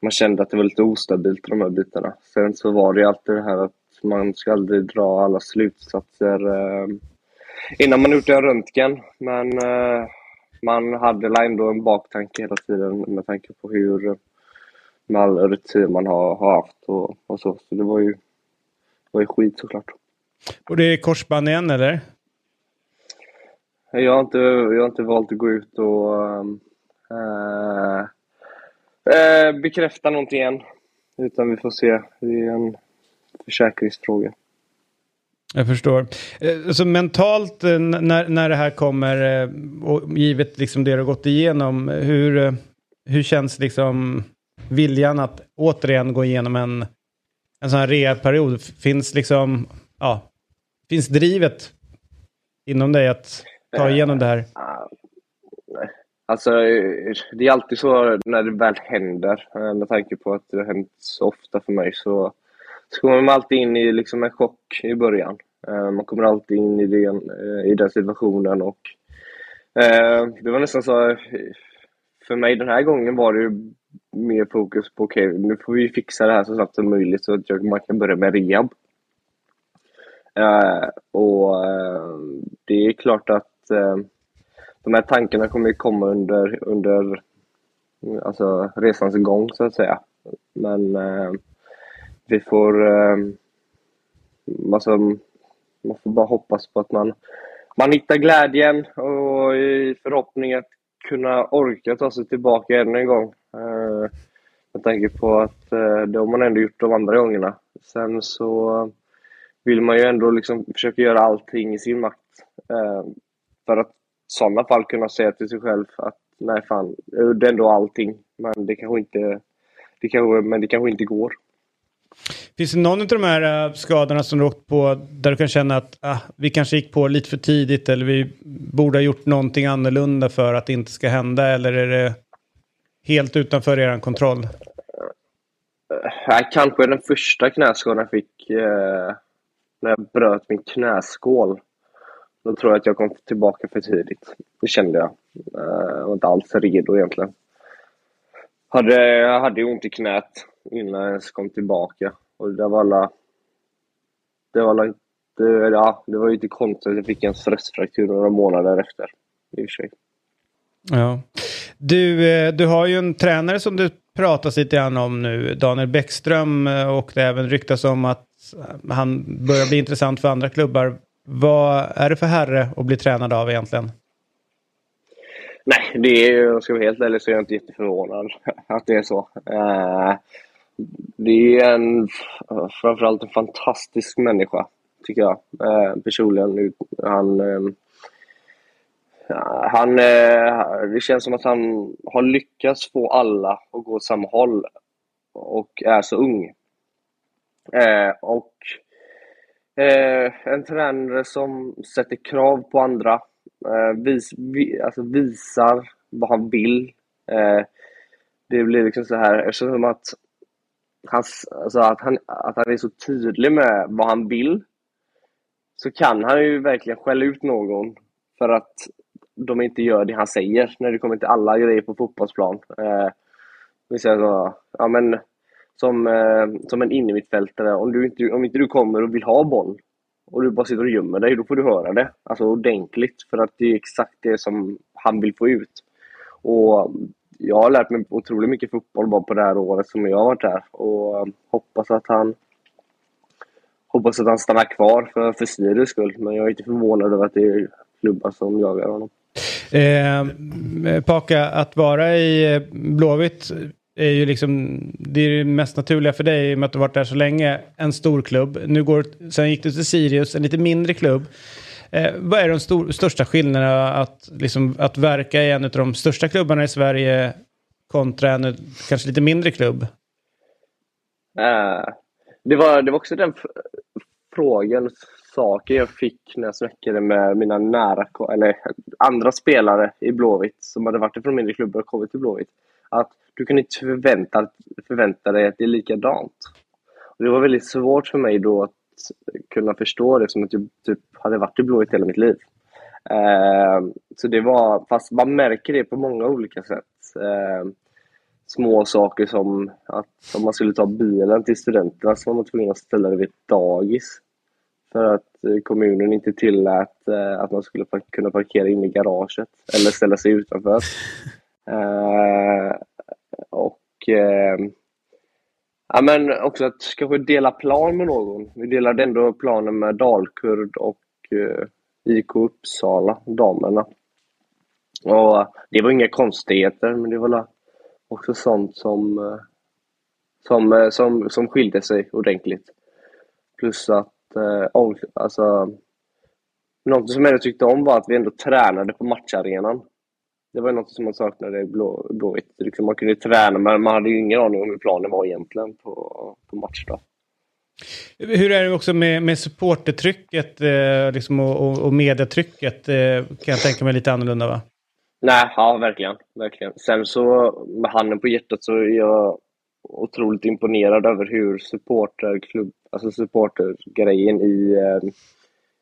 [SPEAKER 10] man kände att det var lite ostabilt de här bitarna. Sen så var det alltid det här att man ska aldrig dra alla slutsatser uh, innan man gjort en röntgen. Men man hade ändå en baktanke hela tiden med tanke på hur med all rutin man har, har haft och, och, så. Så det var ju, var ju skit såklart.
[SPEAKER 5] Och det är korsband igen eller?
[SPEAKER 10] Jag har inte, jag har inte valt att gå ut och äh, äh, bekräfta någonting än. Utan vi får se. Det är en försäkringsfråga.
[SPEAKER 5] Jag förstår. Eh, så mentalt eh, när, när det här kommer, eh, och givet liksom det du har gått igenom, hur, hur känns liksom viljan att återigen gå igenom en, en sån här rehabperiod? Finns liksom, ja, finns drivet inom dig att ta igenom det här?
[SPEAKER 10] Alltså, det är alltid så när det väl händer, eh, med tanke på att det har hänt så ofta för mig, så så kommer man alltid in i liksom en chock i början. Eh, man kommer alltid in i den, eh, i den situationen och det var nästan så, för mig den här gången var det ju mer fokus på okej, okay, nu får vi fixa det här så snabbt som möjligt så att jag, man kan börja med rehab. och det är klart att de här tankarna kommer ju komma under, under mm, alltså resans gång så att säga. Men eh, vi får... Eh, alltså, man får bara hoppas på att man, man hittar glädjen och i förhoppning att kunna orka ta sig tillbaka ännu en gång. Eh, med tanke på att eh, det har man ändå gjort de andra gångerna. Sen så vill man ju ändå liksom försöka göra allting i sin makt. Eh, för att sådana fall kunna säga till sig själv att nej fan, jag gjorde ändå allting. Men det kanske inte, det kanske, men det kanske inte går.
[SPEAKER 5] Finns det någon av de här uh, skadorna som du åkt på där du kan känna att uh, vi kanske gick på lite för tidigt eller vi borde ha gjort någonting annorlunda för att det inte ska hända eller är det helt utanför er kontroll?
[SPEAKER 10] Uh, kanske den första knäskadan jag fick uh, när jag bröt min knäskål. Då tror jag att jag kom tillbaka för tidigt. Det kände jag. Eh, jag var inte alls redo egentligen. Hade, jag hade ont i knät innan jag ens kom tillbaka. Och det var alla... Det var alla, det, ja, det var ju inte konstigt att jag fick en stressfraktur några månader efter. I och för sig.
[SPEAKER 5] Ja. Du, eh, du har ju en tränare som du pratas lite grann om nu, Daniel Bäckström, eh, och det även ryktas om att han börjar bli intressant för andra klubbar. Vad är det för herre att bli tränad av egentligen?
[SPEAKER 10] Nej, det är, jag ska vara helt ärlig så är jag inte jätteförvånad att det är så. Eh, det är en, framförallt en fantastisk människa, tycker jag. Eh, personligen. Han, ehm, han, eh, det känns som att han har lyckats få alla att gå åt samma håll och är så ung. och Eh, en tränare som sätter krav på andra eh, vis, vi, alltså visar vad han vill. Eh, det blir liksom så här, eftersom att hans, alltså att, han, att han är så tydlig med vad han vill så kan han ju verkligen skälla ut någon för att de inte gör det han säger när det kommer till alla grejer på fotbollsplan. Eh, vi säger så, ja, men, som, eh, som en innermittfältare, om, du inte, om inte du kommer och vill ha boll och du bara sitter och gömmer dig, då får du höra det. Alltså ordentligt, för att det är exakt det som han vill få ut. Och jag har lärt mig otroligt mycket fotboll bara på det här året som jag har varit här och eh, hoppas att han hoppas att han stannar kvar för, för Sirius skull. Men jag är inte förvånad över att det är klubbar som jagar honom.
[SPEAKER 5] Eh, Paka, att vara i Blåvitt är ju liksom det, är det mest naturliga för dig i och med att du varit där så länge. En stor klubb. Nu går, sen gick du till Sirius, en lite mindre klubb. Eh, vad är de stor, största skillnaderna att, liksom, att verka i en av de största klubbarna i Sverige kontra en kanske lite mindre klubb?
[SPEAKER 10] Eh, det, var, det var också den frågan, saken jag fick när jag snackade med mina nära, eller andra spelare i Blåvitt som hade varit från mindre klubbar och kommit till Blåvitt. Att du kan inte förvänta, förvänta dig att det är likadant. Och det var väldigt svårt för mig då att kunna förstå det som att jag typ hade varit i Blåvitt hela mitt liv. Eh, så det var, fast man märker det på många olika sätt. Eh, små saker som att om man skulle ta bilen till studenterna så var man tvungen att ställa det vid ett dagis. För att eh, kommunen inte tillät eh, att man skulle kunna parkera inne i garaget eller ställa sig utanför. Och eh, ja, men också att kanske dela plan med någon. Vi delade ändå planen med Dalkurd och eh, IK Uppsala, damerna. Och det var inga konstigheter, men det var också sånt som, eh, som, eh, som, som skilde sig ordentligt. Plus att, eh, alltså, något som jag tyckte om var att vi ändå tränade på matcharenan. Det var något som man saknade i Blå, Blåvitt. Liksom man kunde träna, men man hade ju ingen aning om hur planen var egentligen på, på matchdag.
[SPEAKER 5] Hur är det också med, med supportertrycket eh, liksom, och, och, och mediatrycket? Eh, kan jag tänka mig lite annorlunda va?
[SPEAKER 10] Nej, ja verkligen. verkligen. Sen så med handen på hjärtat så är jag otroligt imponerad över hur supporterklubb, alltså supportergrejen i, eh,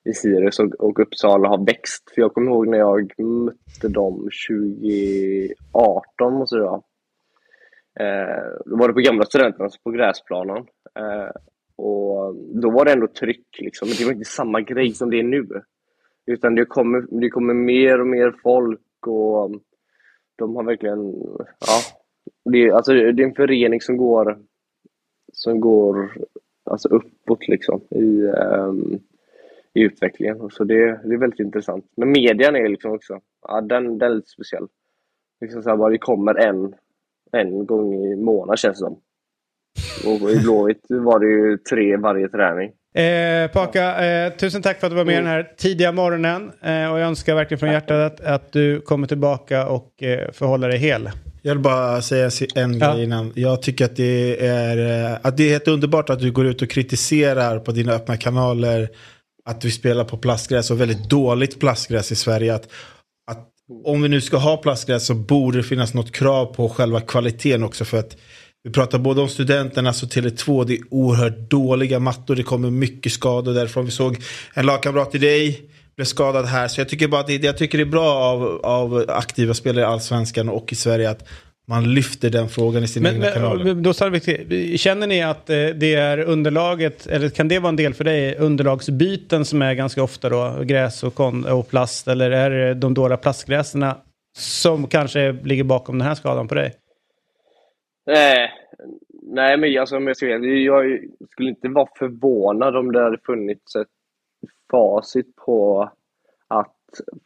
[SPEAKER 10] i Sirius och, och Uppsala har växt. För jag kommer ihåg när jag mötte dem 2018 måste det vara. Eh, då var det på gamla studenterna, alltså på gräsplanen. Eh, och då var det ändå tryck liksom, men det var inte samma grej som det är nu. Utan det kommer, det kommer mer och mer folk och de har verkligen, ja, det, alltså, det är en förening som går, som går alltså uppåt liksom i, um, i utvecklingen. Så det, det är väldigt intressant. Men median är liksom också, ja, den, den är lite speciell. Liksom så här, bara det kommer en, en gång i månaden känns det som. Och i Blåvitt var det ju tre varje träning.
[SPEAKER 5] Eh, Paka, eh, tusen tack för att du var med mm. den här tidiga morgonen. Eh, och jag önskar verkligen från hjärtat att, att du kommer tillbaka och eh, förhåller dig hel.
[SPEAKER 6] Jag vill bara säga en ja. grej innan. Jag tycker att det, är, eh, att det är helt underbart att du går ut och kritiserar på dina öppna kanaler att vi spelar på plastgräs och väldigt dåligt plastgräs i Sverige. Att, att om vi nu ska ha plastgräs så borde det finnas något krav på själva kvaliteten också. för att vi pratar både om studenternas och Tele2. Det är oerhört dåliga mattor. Det kommer mycket skador därifrån. Vi såg en lagkamrat till dig blev skadad här. Så jag tycker bara att det, jag tycker det är bra av, av aktiva spelare i Allsvenskan och i Sverige att man lyfter den frågan i sina men, egna kanaler.
[SPEAKER 5] Då känner ni att eh, det är underlaget, eller kan det vara en del för dig, underlagsbyten som är ganska ofta då, gräs och, kon, och plast, eller är det de dåliga plastgräserna som kanske ligger bakom den här skadan på dig?
[SPEAKER 10] Nej, nej men alltså, om jag, ska, jag skulle inte vara förvånad om det hade funnits ett facit på att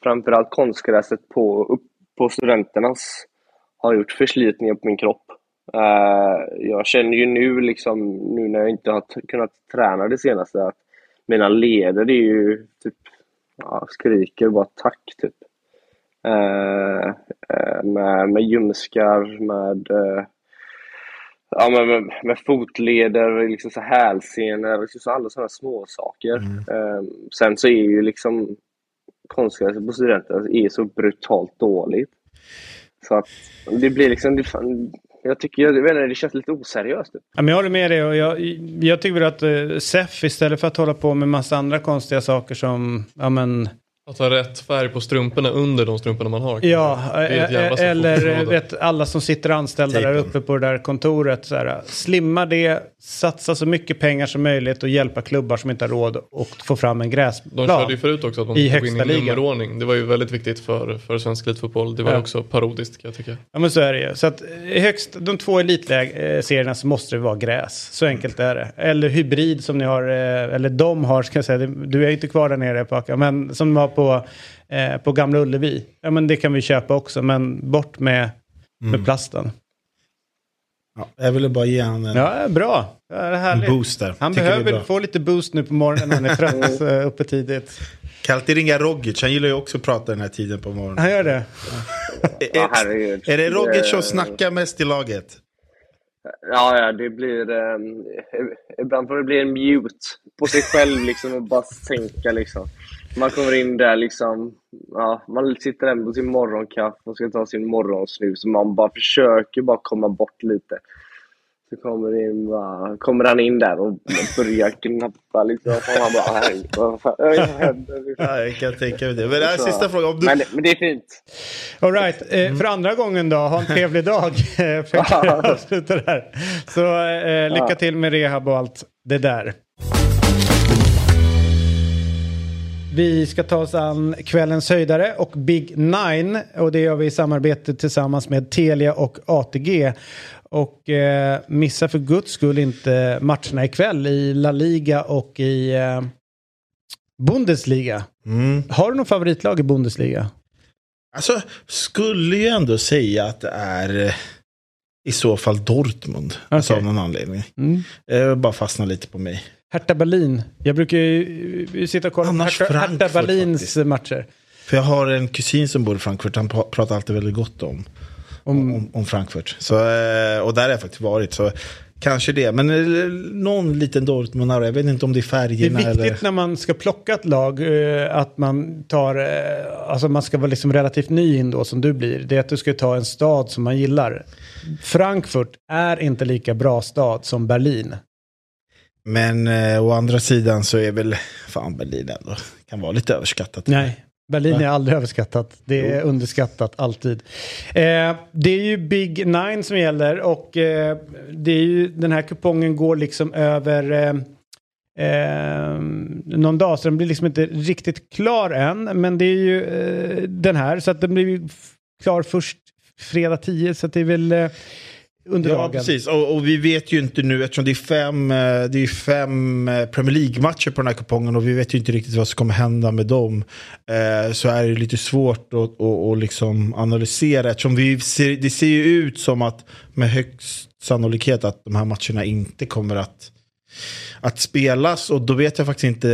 [SPEAKER 10] framförallt konstgräset på, på studenternas har gjort förslitningar på min kropp. Uh, jag känner ju nu, liksom, nu när jag inte har kunnat träna det senaste, att mina leder är ju typ, ja, skriker bara tack typ. Uh, uh, med, med ljumskar, med ja, men med, med fotleder, liksom så hälsenor, liksom så alla sådana små saker. Mm. Um, sen så är ju liksom konstgräset på studenter är så brutalt dåligt. Så att det blir liksom, det, Jag tycker, jag vet inte, det känns lite oseriöst. Typ.
[SPEAKER 5] Ja, men jag håller med dig och jag, jag tycker väl att eh, SEF istället för att hålla på med massa andra konstiga saker som, ja men
[SPEAKER 7] att ha rätt färg på strumporna under de strumporna man har.
[SPEAKER 5] Ja, eh, eller vet, alla som sitter anställda där
[SPEAKER 6] Tejpen.
[SPEAKER 5] uppe på det där kontoret. Så här, slimma det, satsa så mycket pengar som möjligt och hjälpa klubbar som inte har råd och få fram en gräsplan.
[SPEAKER 7] De körde ju förut också att man
[SPEAKER 5] I
[SPEAKER 7] skulle gå in i nummerordning. Det var ju väldigt viktigt för, för svensk elitfotboll. Det var
[SPEAKER 5] Ja.
[SPEAKER 7] ju också parodiskt kan jag tycka.
[SPEAKER 5] Ja men så är det ju. Så att eh, högst de två elitserierna så måste det vara gräs. Så enkelt är det. Eller hybrid som ni har, eh, eller de har ska jag säga. Du är inte kvar där nere Paka, men som de har på, eh, på Gamla Ullevi. Ja men det kan vi köpa också, men bort med, med plasten.
[SPEAKER 6] Ja, jag ville bara ge han en,
[SPEAKER 5] Ja, bra. Ja, det är
[SPEAKER 6] en boost där.
[SPEAKER 5] Han
[SPEAKER 6] Tycker är
[SPEAKER 5] behöver få lite boost nu på morgonen när han är trött eh, uppe tidigt.
[SPEAKER 6] Kan alltid ringa Rogic, han gillar ju också att prata den här tiden på morgonen.
[SPEAKER 5] Han gör det.
[SPEAKER 10] Herregud.
[SPEAKER 6] Är det Rogic som snackar mest i laget?
[SPEAKER 10] Ja, ja, det blir... Eh, ibland får det bli en mute på sig själv liksom och bara sänka liksom. Man kommer in där liksom, ja, man sitter där på sin morgonkaffe och ska ta sin morgonsnus och man bara försöker bara komma bort lite. Så kommer, det in, bara, kommer han in där och börjar knappa liksom. Och man bara, "Nej, vad fan händer?"
[SPEAKER 6] Ja, jag kan tänka mig det. Men det här är sista frågan. Om du...
[SPEAKER 10] Men, men det är fint.
[SPEAKER 5] All right. eh, för andra gången då, ha en trevlig dag. Eh, avsluta där. Så eh, lycka till med rehab och allt det där. Vi ska ta oss an kvällens höjdare och Big Nine. Och det gör vi i samarbete tillsammans med Telia och ATG. Och eh, missa för guds skull inte matcherna ikväll i La Liga och i eh, Bundesliga.
[SPEAKER 6] Mm.
[SPEAKER 5] Har du någon favoritlag i Bundesliga?
[SPEAKER 6] Alltså, skulle ju ändå säga att det är eh, i så fall Dortmund. Alltså
[SPEAKER 5] Okej.
[SPEAKER 6] av någon anledning.
[SPEAKER 5] Mm.
[SPEAKER 6] Eh, bara fastna lite på mig.
[SPEAKER 5] Hertha Berlin. Jag brukar ju eh, sitta och kolla på
[SPEAKER 6] Annars
[SPEAKER 5] Hertha, Hertha
[SPEAKER 6] Frankfurt
[SPEAKER 5] Berlins
[SPEAKER 6] faktiskt.
[SPEAKER 5] matcher.
[SPEAKER 6] För jag har en kusin som bor i Frankfurt, han pra- pratar alltid väldigt gott om,
[SPEAKER 5] Om,
[SPEAKER 6] om, om Frankfurt. Så, eh, och där har jag faktiskt varit. Så kanske det. Men eh, någon liten Dortmund, jag vet inte om det är
[SPEAKER 5] det är
[SPEAKER 6] färgerna
[SPEAKER 5] viktigt
[SPEAKER 6] eller...
[SPEAKER 5] när man ska plocka ett lag eh, att man tar, alltså man ska vara liksom relativt ny in då som du blir. Det är att du ska ta en stad som man gillar. Frankfurt är inte lika bra stad som Berlin.
[SPEAKER 6] Men eh, å andra sidan så är väl fan Berlin ändå, kan vara lite överskattat.
[SPEAKER 5] Nej, Berlin
[SPEAKER 6] Va?
[SPEAKER 5] är aldrig överskattat. Det är underskattat alltid. Eh, det är ju Big Nine som gäller och eh, det är ju, den här kupongen går liksom över eh, eh, någon dag så den blir liksom inte riktigt klar än. Men det är ju eh, den här så att den blir ju klar först fredag 10 så att det är väl eh, under
[SPEAKER 6] Ja,
[SPEAKER 5] dagen.
[SPEAKER 6] precis. Och, och vi vet ju inte nu, eftersom det är fem, eh, det är fem eh, Premier League-matcher på den här kupongen och vi vet ju inte riktigt vad som kommer hända med dem. Eh, så är det lite svårt att, att, att liksom analysera, eftersom vi ser, det ser ju ut som att med högst sannolikhet att de här matcherna inte kommer att att spelas och då vet jag faktiskt inte,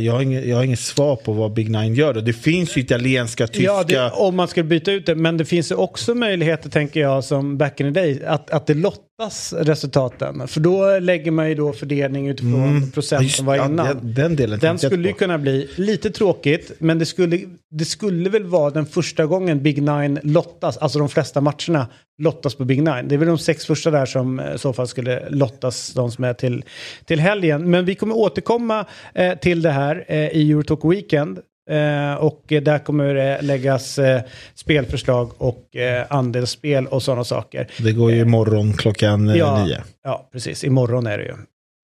[SPEAKER 6] jag har inget, jag har inget svar på vad Big Nine gör. Det finns ju italienska, tyska.
[SPEAKER 5] Ja, det, om man skulle byta ut det. Men det finns ju också möjligheter, tänker jag, som back in the day, att, att det lottas resultaten. För då lägger man ju då fördelning utifrån
[SPEAKER 6] Mm. Ja,
[SPEAKER 5] procent
[SPEAKER 6] just-
[SPEAKER 5] som var
[SPEAKER 6] ja,
[SPEAKER 5] innan.
[SPEAKER 6] den- den delen
[SPEAKER 5] den skulle ju kunna bli lite tråkigt, men det skulle, det skulle väl vara den första gången Big Nine lottas, alltså de flesta matcherna lottas på Big Nine. Det är väl de sex första där som eh, i så fall skulle lottas, de som är till, till helgen. Men vi kommer återkomma eh, till det här eh, i Eurotalk Weekend. Eh, och eh, där kommer det läggas eh, spelförslag och eh, andelsspel och sådana saker.
[SPEAKER 6] Det går ju imorgon klockan eh,
[SPEAKER 5] Ja,
[SPEAKER 6] nio.
[SPEAKER 5] ja, precis. Imorgon är det ju.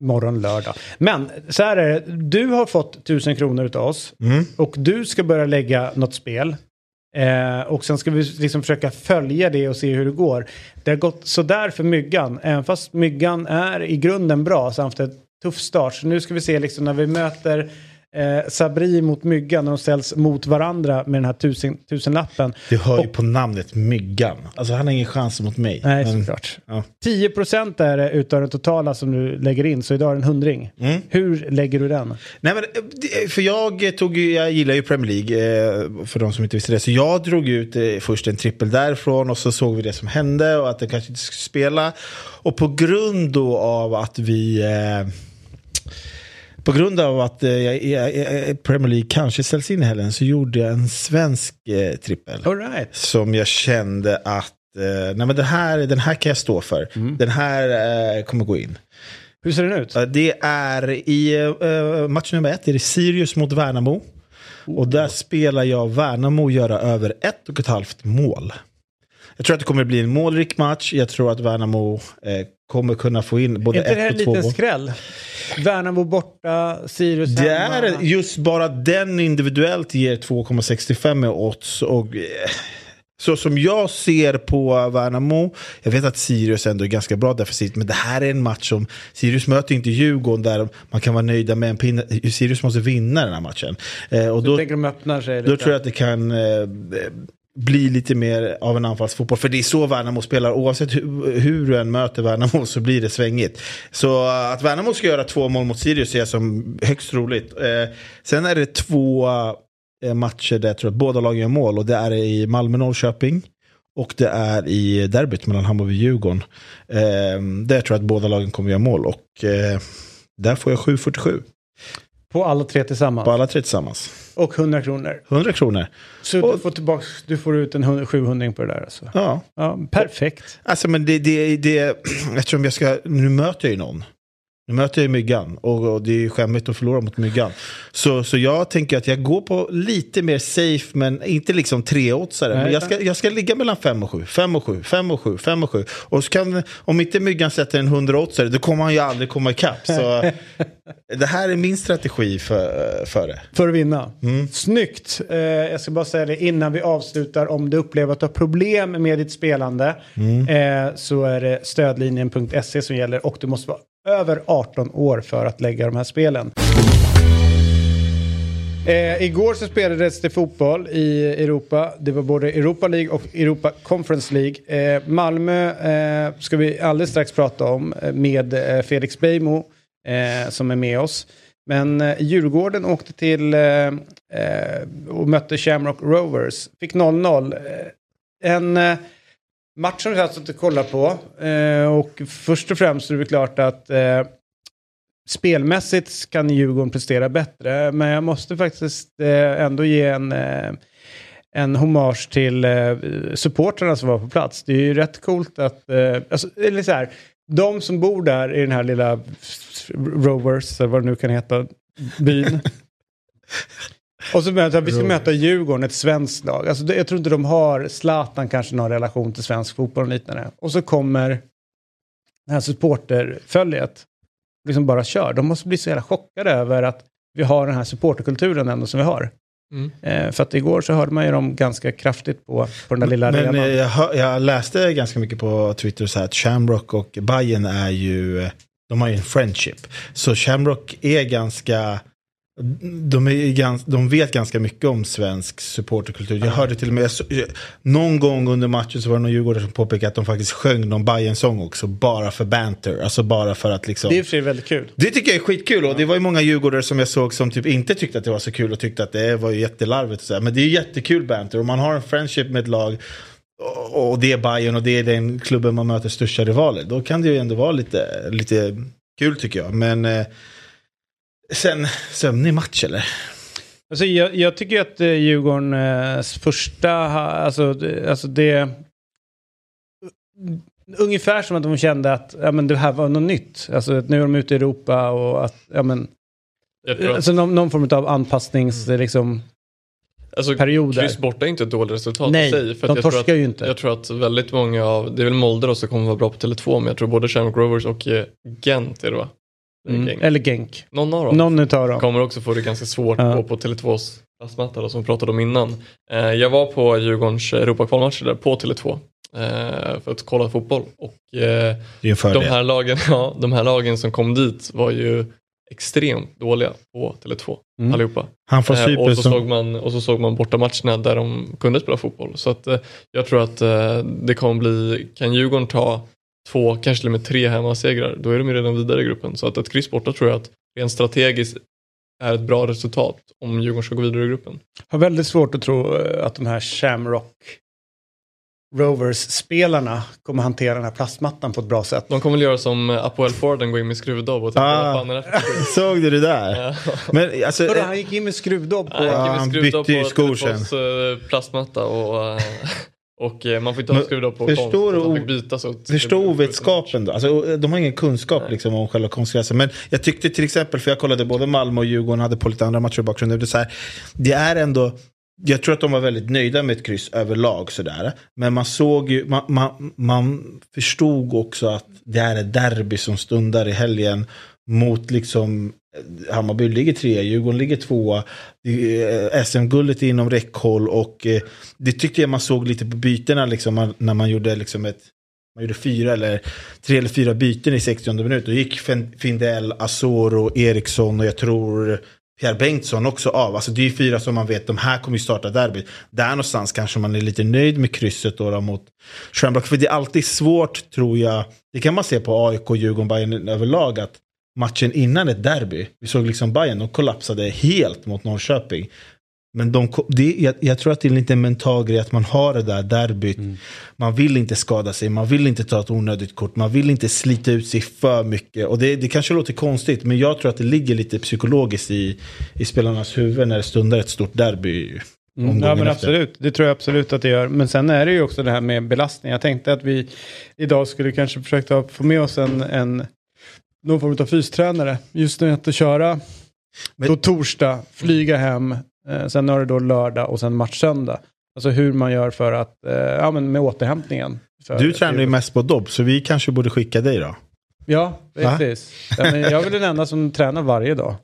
[SPEAKER 5] Imorgon lördag. Men så här är det. Du har fått tusen kronor av oss.
[SPEAKER 6] Mm.
[SPEAKER 5] Och du ska börja lägga något spel. Eh, och sen ska vi liksom försöka följa det och se hur det går. Det har gått sådär för Myggan. Även fast Myggan är i grunden bra så har haft en tuff start. Så nu ska vi se liksom när vi möter eh, Sabri mot Myggan när de ställs mot varandra med den här tusen, tusenlappen.
[SPEAKER 6] Du hör ju på namnet Myggan. Alltså han har ingen chans mot mig.
[SPEAKER 5] Nej,
[SPEAKER 6] Men-
[SPEAKER 5] såklart.
[SPEAKER 6] Ja.
[SPEAKER 5] 10% är det utav den totala som du lägger in, så idag är det en hundring.
[SPEAKER 6] Mm.
[SPEAKER 5] Hur lägger du den?
[SPEAKER 6] Nej, men, eh, det- för jag, tog, jag gillar ju Premier League, eh, för de som inte visste det. Så jag drog ut eh, först en trippel därifrån och så såg vi det som hände och att det kanske inte skulle spela. Och på grund då av att vi... Eh, på grund av att eh, Premier League kanske ställs in i helgen så gjorde jag en svensk eh, trippel.
[SPEAKER 5] Right.
[SPEAKER 6] Som jag kände att eh, nej men den, här, den här kan jag stå för. Den här kommer gå in.
[SPEAKER 5] Hur ser den ut?
[SPEAKER 6] Det är i match nummer ett, är det Sirius mot Värnamo. Och där spelar jag Värnamo göra över ett och ett halvt mål. Jag tror att det kommer bli en målrik match. Jag tror att Värnamo eh, kommer kunna få in både
[SPEAKER 5] Är inte det här
[SPEAKER 6] ett
[SPEAKER 5] en
[SPEAKER 6] och två
[SPEAKER 5] liten
[SPEAKER 6] mål.
[SPEAKER 5] skräll? Värnamo borta, Sirius
[SPEAKER 6] Det
[SPEAKER 5] hemma.
[SPEAKER 6] är just bara den individuellt ger 2,65 i odds. Och, eh, så som jag ser på Värnamo, jag vet att Sirius ändå är ganska bra defensivt, men det här är en match som Sirius möter inte Djurgården där man kan vara nöjda med en pinne. Sirius måste vinna den här matchen. Eh, och
[SPEAKER 5] Så
[SPEAKER 6] då,
[SPEAKER 5] tänker de öppnar sig
[SPEAKER 6] då
[SPEAKER 5] lite.
[SPEAKER 6] tror jag att det kan eh, bli lite mer av en anfallsfotboll. För det är så Värnamo spelar. Oavsett hur, hur du än möter Värnamo så blir det svängigt. Så eh, att Värnamo ska göra två mål mot Sirius ser jag som högst roligt. Eh, sen är det två eh, matcher där jag tror att båda lagen gör mål. Och det är i Malmö-Norrköping. Och det är i derbyt mellan Hammarby och Djurgården. Eh, där jag tror att båda lagen kommer göra mål. Och eh, där får jag 7,47
[SPEAKER 5] på alla tre tillsammans.
[SPEAKER 6] på alla tre tillsammans.
[SPEAKER 5] Och 100 kronor.
[SPEAKER 6] 100 kronor.
[SPEAKER 5] Så du får, tillbaks, du får ut en 100 700 på det där alltså.
[SPEAKER 6] Ja.
[SPEAKER 5] Ja, perfekt.
[SPEAKER 6] Alltså men det, det, det, eftersom jag ska, nu möter jag ju någon. Nu möter jag myggan och, det är ju skämmigt att förlora mot myggan. Så, så jag tänker att jag går på lite mer safe men inte liksom treåtsare. Men jag ska, jag ska ligga mellan 5 och 7, 5 och 7, 5 och 7, 5 och 7. Och så kan, om inte myggan sätter en 100-åtsare då kommer han ju aldrig komma ikapp. Så det här är min strategi för, för det.
[SPEAKER 5] För att vinna.
[SPEAKER 6] Mm.
[SPEAKER 5] Snyggt. Eh, jag ska bara säga det innan vi avslutar. Om du upplever att du har problem med ditt spelande
[SPEAKER 6] Mm.
[SPEAKER 5] eh, så är det stödlinjen.se som gäller och du måste vara över 18 år för att lägga de här spelen. Eh, igår så spelades det fotboll i Europa. Det var både Europa League och Europa Conference League. Eh, Malmö eh, ska vi alldeles strax prata om eh, med eh, Felix Beijmo eh, som är med oss. Men eh, Djurgården åkte till eh, eh och mötte Shamrock Rovers. Fick 0-0. Eh, en eh, match har vi har suttit och kollat på. Eh, och först och främst är det väl klart att eh, spelmässigt kan Djurgården prestera bättre. Men jag måste faktiskt eh, ändå ge en, eh, en hommage till eh, supportrarna som var på plats. Det är ju rätt coolt att, eh, alltså, eller så här, de som bor där i den här lilla Rovers, eller vad det nu kan heta, byn. Och så möter vi ska möta Djurgården, ett svenskt lag. Alltså, jag tror inte de har, Zlatan kanske någon relation till svensk fotboll och liknande. Och så kommer det här supporterföljet, liksom bara kör. De måste bli så jävla chockade över att vi har den här supporterkulturen ändå som vi har.
[SPEAKER 7] Mm.
[SPEAKER 5] Eh, för att igår så hörde man ju dem ganska kraftigt på, på den där lilla
[SPEAKER 6] Men
[SPEAKER 5] arenan.
[SPEAKER 6] eh, jag, hör, jag läste ganska mycket på Twitter så här att Shamrock och Bayern är ju, eh, de har ju en friendship. Så Shamrock är ganska, de, är gans, de vet ganska mycket om svensk supporterkultur. Jag hörde till och med, jag någon gång under matchen så var det någon djurgårdare som påpekade att de faktiskt sjöng någon Bayern-sång också, bara för banter. Alltså bara för att liksom...
[SPEAKER 5] Det är för väldigt kul.
[SPEAKER 6] Det tycker jag är skitkul och det var ju många djurgårdare som jag såg som typ inte tyckte att det var så kul och tyckte att det var ju jättelarvigt. Och så här. Men det är ju jättekul banter och man har en friendship med ett lag och och det är Bayern och det är den klubben man möter största rivaler. Då kan det ju ändå vara lite, lite kul tycker jag. Men eh, sen sömnig match eller?
[SPEAKER 5] Alltså, jag, jag tycker att eh, Djurgårdens första, ha- alltså, alltså det... Ungefär som att de kände att ja, men det här var något nytt. Alltså att nu är de ute i Europa och att, ja men... Alltså någon, någon form av anpassnings, liksom...
[SPEAKER 7] Alltså,
[SPEAKER 5] perioder.
[SPEAKER 7] kryss borta är inte ett dåligt resultat
[SPEAKER 5] Nej,
[SPEAKER 7] i sig. För
[SPEAKER 5] de
[SPEAKER 7] att jag tror
[SPEAKER 5] torskar
[SPEAKER 7] att,
[SPEAKER 5] ju inte.
[SPEAKER 7] Jag tror att väldigt många av, det är väl Molde då som kommer vara bra på Tele2, men jag tror både Shamrock Rovers och eh, Gent är det va?
[SPEAKER 5] Mm,
[SPEAKER 7] Genk.
[SPEAKER 5] eller Genk.
[SPEAKER 7] Någon av dem.
[SPEAKER 5] Någon utav dem.
[SPEAKER 7] Kommer också få det ganska svårt
[SPEAKER 5] Ja.
[SPEAKER 7] på, på Tele2s plastmatta som vi pratade om innan. Eh, jag var på Djurgårdens Europakvalmatcher där på Tele2 eh, för att kolla fotboll. Och, eh,
[SPEAKER 6] Det är
[SPEAKER 7] de, här lagen, ja, de här lagen som kom dit var ju extremt dåliga på Tele2
[SPEAKER 6] Mm.
[SPEAKER 7] allihopa.
[SPEAKER 6] Han från
[SPEAKER 7] Eh, och, så
[SPEAKER 6] som-
[SPEAKER 7] såg man, och så såg man bortamatcherna där de kunde spela fotboll. Så att, eh, jag tror att eh, det kommer bli, kan Djurgården ta två, kanske till och med tre hemmasegrar, då är de ju redan vidare i gruppen. Så att ett kryss borta tror jag att rent strategiskt är ett bra resultat om Djurgården ska gå vidare i gruppen.
[SPEAKER 5] har väldigt svårt att tro eh, att de här Shamrock Rovers-spelarna kommer hantera den här plastmattan på ett bra sätt.
[SPEAKER 7] De kommer väl göra som Apoel Forden, gå in med skruvdobb och tänka
[SPEAKER 6] Ah.
[SPEAKER 7] vad fan är det för skit?"
[SPEAKER 6] Såg du det där?
[SPEAKER 7] Ja.
[SPEAKER 6] Men alltså...
[SPEAKER 5] Hörru, han gick in med skruvdobb på...
[SPEAKER 6] Ja,
[SPEAKER 7] han
[SPEAKER 6] han
[SPEAKER 7] skruvdobb
[SPEAKER 6] bytte ju
[SPEAKER 7] på
[SPEAKER 6] skor
[SPEAKER 7] Tele2s, eh, plastmatta och... Och eh, man får inte ha skruv då på konst. Fick byta så.
[SPEAKER 6] Förstå ovetskapen då. Alltså, de har ingen kunskap liksom, om själva konstgräset. Men jag tyckte till exempel, för jag kollade både Malmö och Djurgården, hade på lite andra matcher i bakgrunden. Det, är här, det är ändå, jag tror att de var väldigt nöjda med ett kryss överlag. Sådär. Men man såg ju, man, man, man förstod också att det är ett derby som stundar i helgen. Mot liksom Hammarby ligger trea, Djurgården ligger tvåa. Eh, SM-guldet är inom räckhåll och eh, det tyckte jag man såg lite på bytena liksom, när man gjorde liksom ett man gjorde fyra eller tre eller fyra byten i 60 minuter. Då gick Findell, Asoro, Eriksson och jag tror Pierre Bengtsson också av. Alltså det är fyra som man vet, de här kommer ju starta derbyt. Där någonstans kanske man är lite nöjd med krysset då, då mot Schönblock. För det är alltid svårt tror jag, det kan man se på AIK, Djurgården, Bayern överlag, att matchen innan ett derby, vi såg liksom Bayern, de kollapsade helt mot Norrköping. Men de, det, jag, jag tror att det är lite en mental grej att man har det där derbyt. Man vill inte skada sig, man vill inte ta ett onödigt kort, man vill inte slita ut sig för mycket. Och det, det kanske låter konstigt, men jag tror att det ligger lite psykologiskt i, i spelarnas huvud när det stundar ett stort derby.
[SPEAKER 5] Mm, ja men
[SPEAKER 6] efter.
[SPEAKER 5] absolut, det tror jag absolut att det gör. Men sen är det ju också det här med belastning. Jag tänkte att vi idag skulle kanske försöka få med oss en, en någon form av fystränare. Just nu att köra då torsdag, flyga hem, eh, sen har det då lördag och sen match söndag. Alltså hur man gör för att, eh, ja men med återhämtningen. För,
[SPEAKER 6] Du tränar ju mest på dobb, så vi kanske borde skicka dig då.
[SPEAKER 5] Ja, precis. Ja, men jag är väl den enda som tränar varje dag.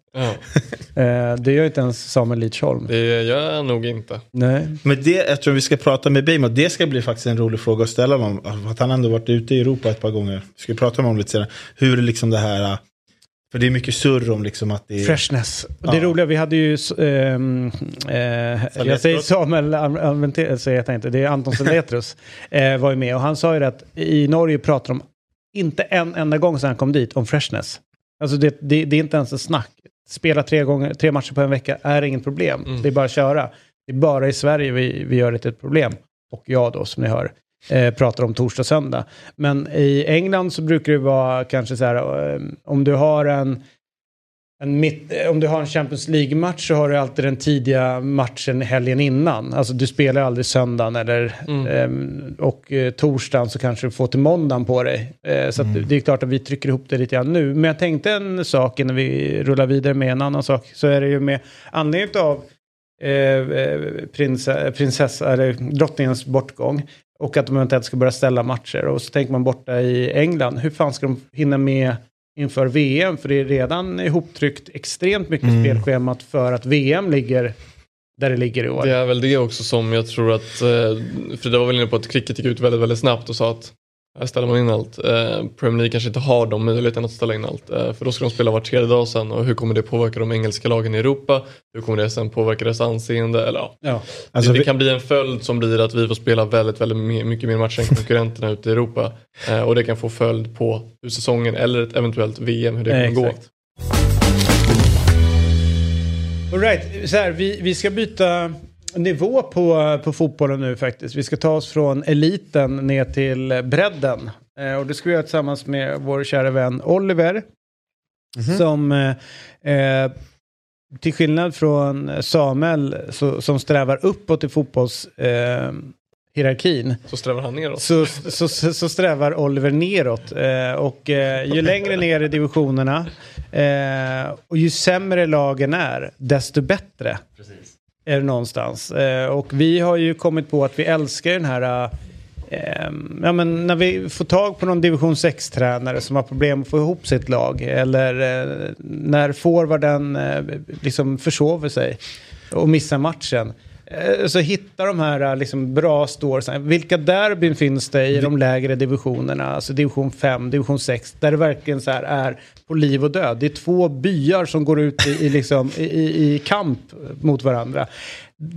[SPEAKER 5] Eh, det gör inte ens Samuel Lidsholm.
[SPEAKER 7] Det gör jag nog inte.
[SPEAKER 5] Nej.
[SPEAKER 6] Men det, eftersom vi ska prata med Beijmo, det ska bli faktiskt en rolig fråga att ställa honom. Att han ändå varit ute i Europa ett par gånger. Vi ska prata med honom lite senare. Hur liksom det här, för det är mycket surr om liksom att det är...
[SPEAKER 5] Freshness.
[SPEAKER 6] Ja.
[SPEAKER 5] Det roliga, vi hade ju, ehm, eh, jag säger Samuel Alvente- så heter han inte, det är Anton Seletrus, eh, var ju med och han sa ju att i Norge pratar de inte en enda gång sedan han kom dit om freshness. Alltså det, det, det är inte ens ett snack. Spela tre, gånger, tre matcher på en vecka är inget problem.
[SPEAKER 7] Mm.
[SPEAKER 5] Det är bara att köra. Det är bara i Sverige vi, vi gör det till ett problem. Och jag då, som ni hör, eh, pratar om torsdag och söndag. Men i England så brukar det vara kanske så här, eh, om du har en en mitt, om du har en Champions League-match så har du alltid den tidiga matchen helgen innan. Alltså du spelar aldrig söndagen eller ehm, och eh, torsdagen så kanske du får till måndagen på dig. Eh, så att det är klart att vi trycker ihop det lite grann nu. Men jag tänkte en sak innan vi rullar vidare med en annan sak. Så är det ju med anledning av eh, eh, prinsa, prinsessa, eller drottningens bortgång. Och att de eventuellt ska börja ställa matcher. Och så tänker man borta i England. Hur fan ska de hinna med inför VM? För det är redan ihoptryckt extremt mycket
[SPEAKER 7] Mm.
[SPEAKER 5] spelschemat för att VM ligger där det ligger i år.
[SPEAKER 7] Det är väl det också som jag tror att, eh, Frida var väl inne på att cricket gick ut väldigt, väldigt snabbt och sa att här ställer man in allt. Eh, Premier League kanske inte har de möjligheterna att ställa in allt. Eh, för då ska de spela var tredje dag sen och hur kommer det påverka de engelska lagen i Europa? Hur kommer det sen påverka deras anseende? Eller, ja.
[SPEAKER 5] Ja.
[SPEAKER 6] Alltså,
[SPEAKER 7] det, det kan bli en följd som blir att vi får spela väldigt, väldigt mycket mer matcher än konkurrenterna ute i Europa. Eh, och det kan få följd på hur säsongen eller ett eventuellt VM, hur det
[SPEAKER 5] Nej,
[SPEAKER 7] kommer gå.
[SPEAKER 5] All right, så här, vi, vi ska byta nivå på, på fotbollen nu faktiskt. Vi ska ta oss från eliten ner till bredden. Eh, och det ska vi göra tillsammans med vår kära vän Oliver. Som eh, eh, till skillnad från Samuel så, som strävar uppåt i fotbollshierarkin eh,
[SPEAKER 7] Så strävar han neråt.
[SPEAKER 5] så, så, så, så strävar Oliver neråt. Eh, och eh, ju längre ner i divisionerna och ju sämre lagen är, desto bättre. Är det någonstans. Eh, och vi har ju kommit på att vi älskar den här... Eh, ehm, ja, men när vi får tag på någon division 6-tränare som har problem att få ihop sitt lag. Eller eh, när forwarden eh, liksom försover sig och missar matchen. Eh, Så hittar de här eh, liksom bra storiesen. Vilka derbyn finns det i de lägre divisionerna? Alltså division 5, division 6. Där det verkligen så är på liv och död. Det är två byar som går ut i, i, liksom, i, i, kamp mot varandra.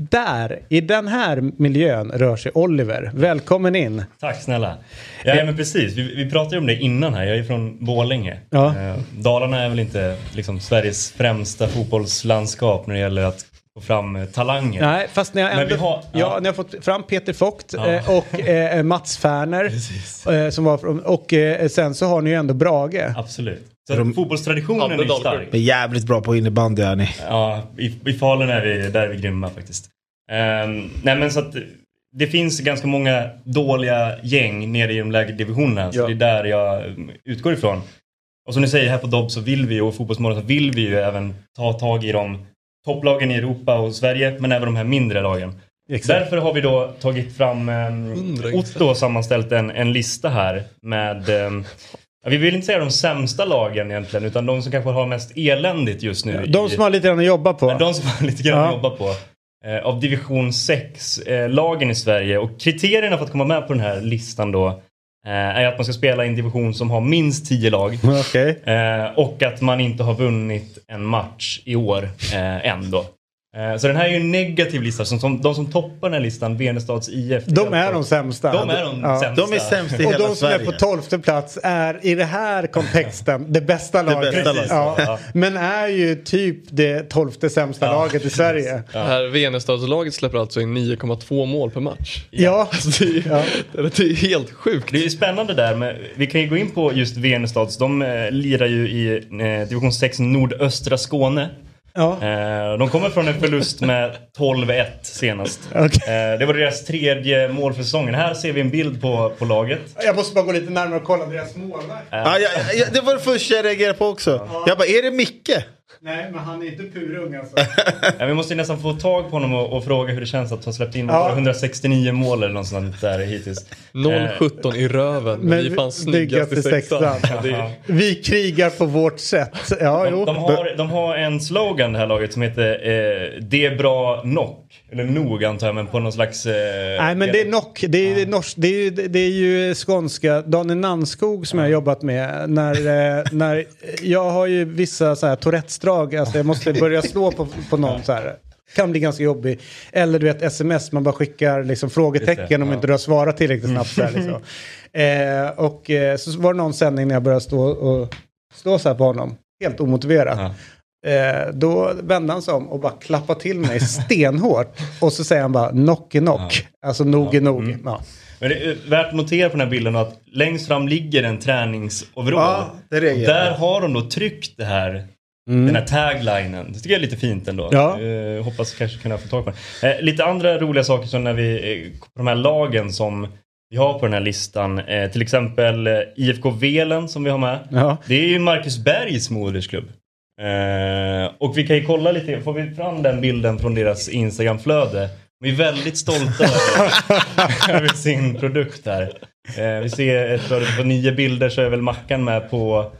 [SPEAKER 5] Där, i den här miljön rör sig Oliver. Välkommen in.
[SPEAKER 11] Tack snälla. Ja, men precis, vi, vi pratade om det innan här. Jag är från Borlänge.
[SPEAKER 5] Ja.
[SPEAKER 11] Eh, Dalarna är väl inte liksom, Sveriges främsta fotbollslandskap när det gäller att få fram eh, talanger.
[SPEAKER 5] Nej, fast har,
[SPEAKER 11] Men
[SPEAKER 5] ändå,
[SPEAKER 11] vi har-
[SPEAKER 5] ja.
[SPEAKER 11] ja.
[SPEAKER 5] ni har fått fram Peter Vogt
[SPEAKER 11] Ja.
[SPEAKER 5] eh, och eh, Mats Färner. Eh, som var och eh, sen så har ni ju ändå Brage.
[SPEAKER 11] Absolut. Så fotbollstraditionen
[SPEAKER 7] Hade
[SPEAKER 11] är ju stark.
[SPEAKER 6] är jävligt bra på innebandy är ni.
[SPEAKER 11] Ja, i, i Falun är vi, där är vi grymma faktiskt. Ehm, nej men så att det finns ganska många dåliga gäng nere i de lägre divisionerna. Så
[SPEAKER 12] Ja.
[SPEAKER 11] det är där jag mm, utgår ifrån. Och som ni säger här på Dobb så vill vi och Fotbollsmorgon så vill vi ju även ta tag i de topplagen i Europa och Sverige men även de här mindre lagen.
[SPEAKER 5] Exakt.
[SPEAKER 11] Därför har vi då tagit fram, um, Otto har sammanställt en, en lista här med ja, vi vill inte säga de sämsta lagen egentligen utan de som kanske har mest eländigt just nu.
[SPEAKER 5] De
[SPEAKER 11] i-
[SPEAKER 5] som har lite grann att jobba på.
[SPEAKER 11] men de som har lite grann
[SPEAKER 5] Ja.
[SPEAKER 11] att jobba på. Eh, av division 6-lagen i Sverige. Och kriterierna för att komma med på den här listan då eh, är att man ska spela i en division som har minst 10 lag.
[SPEAKER 5] Okej.
[SPEAKER 11] Eh, och att man inte har vunnit en match i år eh, än då. Eh, så den här är ju en negativ lista. Som, som, de som toppar den här listan, Venestads IF.
[SPEAKER 5] De är de sämsta.
[SPEAKER 11] De är de sämsta.
[SPEAKER 6] De är sämst i
[SPEAKER 5] Och
[SPEAKER 6] hela
[SPEAKER 5] de som är
[SPEAKER 6] Sverige.
[SPEAKER 5] på tolfte plats är i det här kontexten det bästa laget.
[SPEAKER 6] bästa laget.
[SPEAKER 5] Ja.
[SPEAKER 11] Ja.
[SPEAKER 5] Men är ju typ det tolfte sämsta laget i Sverige.
[SPEAKER 7] Det här Venestadslaget släpper alltså in 9,2 mål per match.
[SPEAKER 5] Ja.
[SPEAKER 7] Alltså, det, är,
[SPEAKER 5] Ja.
[SPEAKER 7] det är helt sjukt.
[SPEAKER 11] Det är spännande där, men vi kan ju gå in på just Venestads. De eh, lirar ju i eh, division 6 nordöstra Skåne.
[SPEAKER 5] Ja.
[SPEAKER 11] Eh, de kommer från en förlust med 12-1 senast.
[SPEAKER 5] Okej.
[SPEAKER 11] Eh, det var deras tredje mål för säsongen. Här ser vi en bild på, på laget.
[SPEAKER 5] Jag måste bara gå lite närmare och kolla deras målvakt.
[SPEAKER 6] Ja, ja, ja, det var det första jag reagerade på också. Jag bara, är det Micke?
[SPEAKER 5] Nej, men han är inte purung alltså.
[SPEAKER 11] Ja, vi måste ju nästan få tag på honom och, och fråga hur det känns att ha släppt in
[SPEAKER 5] Ja.
[SPEAKER 11] 169 mål eller något sånt där hittills.
[SPEAKER 7] 0-17 i röven, men,
[SPEAKER 5] Men
[SPEAKER 7] vi är fan snyggast i sexan.
[SPEAKER 5] sexan.
[SPEAKER 7] Ja,
[SPEAKER 5] Vi krigar på vårt sätt. Ja, jo.
[SPEAKER 11] De, de, har, de har en slogan det här laget som heter eh, Det är bra knock. Eller nog antar jag men på någon slags... Eh,
[SPEAKER 5] Nej men det är nock, det är, norsk, det är, ju- det är ju skånska, Daniel Nannskog som jag har jobbat med. När, eh, när, jag har ju vissa så här Tourettes-drag, alltså jag måste börja slå på, på någon så här. Kan bli ganska jobbig. Eller du vet sms, man bara skickar liksom frågetecken
[SPEAKER 11] det,
[SPEAKER 5] om
[SPEAKER 11] ja.
[SPEAKER 5] inte du har svarat tillräckligt snabbt. Så här, liksom. eh, och eh, så var det någon sändning när jag började stå, och, stå så här på honom, helt omotiverat.
[SPEAKER 11] Ja.
[SPEAKER 5] Eh, då vände han sig om och bara klappade till mig stenhårt. Och så säger han bara knock är knock. Alltså nog är nog.
[SPEAKER 11] Mm.
[SPEAKER 5] Ja.
[SPEAKER 11] Men det är värt att notera på den här bilden att längst fram ligger en träningsoverall.
[SPEAKER 6] Ja,
[SPEAKER 11] Där har de då tryckt det här,
[SPEAKER 5] Mm.
[SPEAKER 11] den här taglinen. Det tycker jag är lite fint ändå.
[SPEAKER 5] Ja.
[SPEAKER 11] Eh, hoppas kanske kunna få tag på den. Eh, lite andra roliga saker som när vi, eh, på de här lagen som vi har på den här listan. Eh, till exempel eh, IFK Velen som vi har med.
[SPEAKER 5] Ja.
[SPEAKER 11] Det är ju Marcus Bergs modersklubb. Och vi kan ju kolla lite, får vi fram den bilden från deras Instagramflöde? Vi är väldigt stolta över, över sin produkt här. Vi ser ett flöde på nio bilder så är väl Mackan med på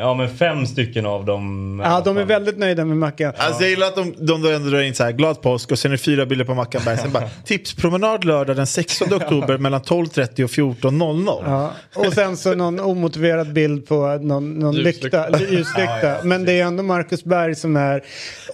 [SPEAKER 11] ja men fem stycken av dem.
[SPEAKER 5] Ja, de är väldigt nöjda med Mackan.
[SPEAKER 6] Alltså jag gillar att de, de då ändå drar in så här, glad påsk och sen är det fyra bilder på Mackanberg. Sen bara, tipspromenad lördag den 16 oktober mellan 12.30 och 14.00.
[SPEAKER 5] Ja. Och sen så någon omotiverad bild på någon, någon
[SPEAKER 7] Ljuslykta.
[SPEAKER 5] lykta, ljuslykta. Men det är ändå Marcus Berg som är...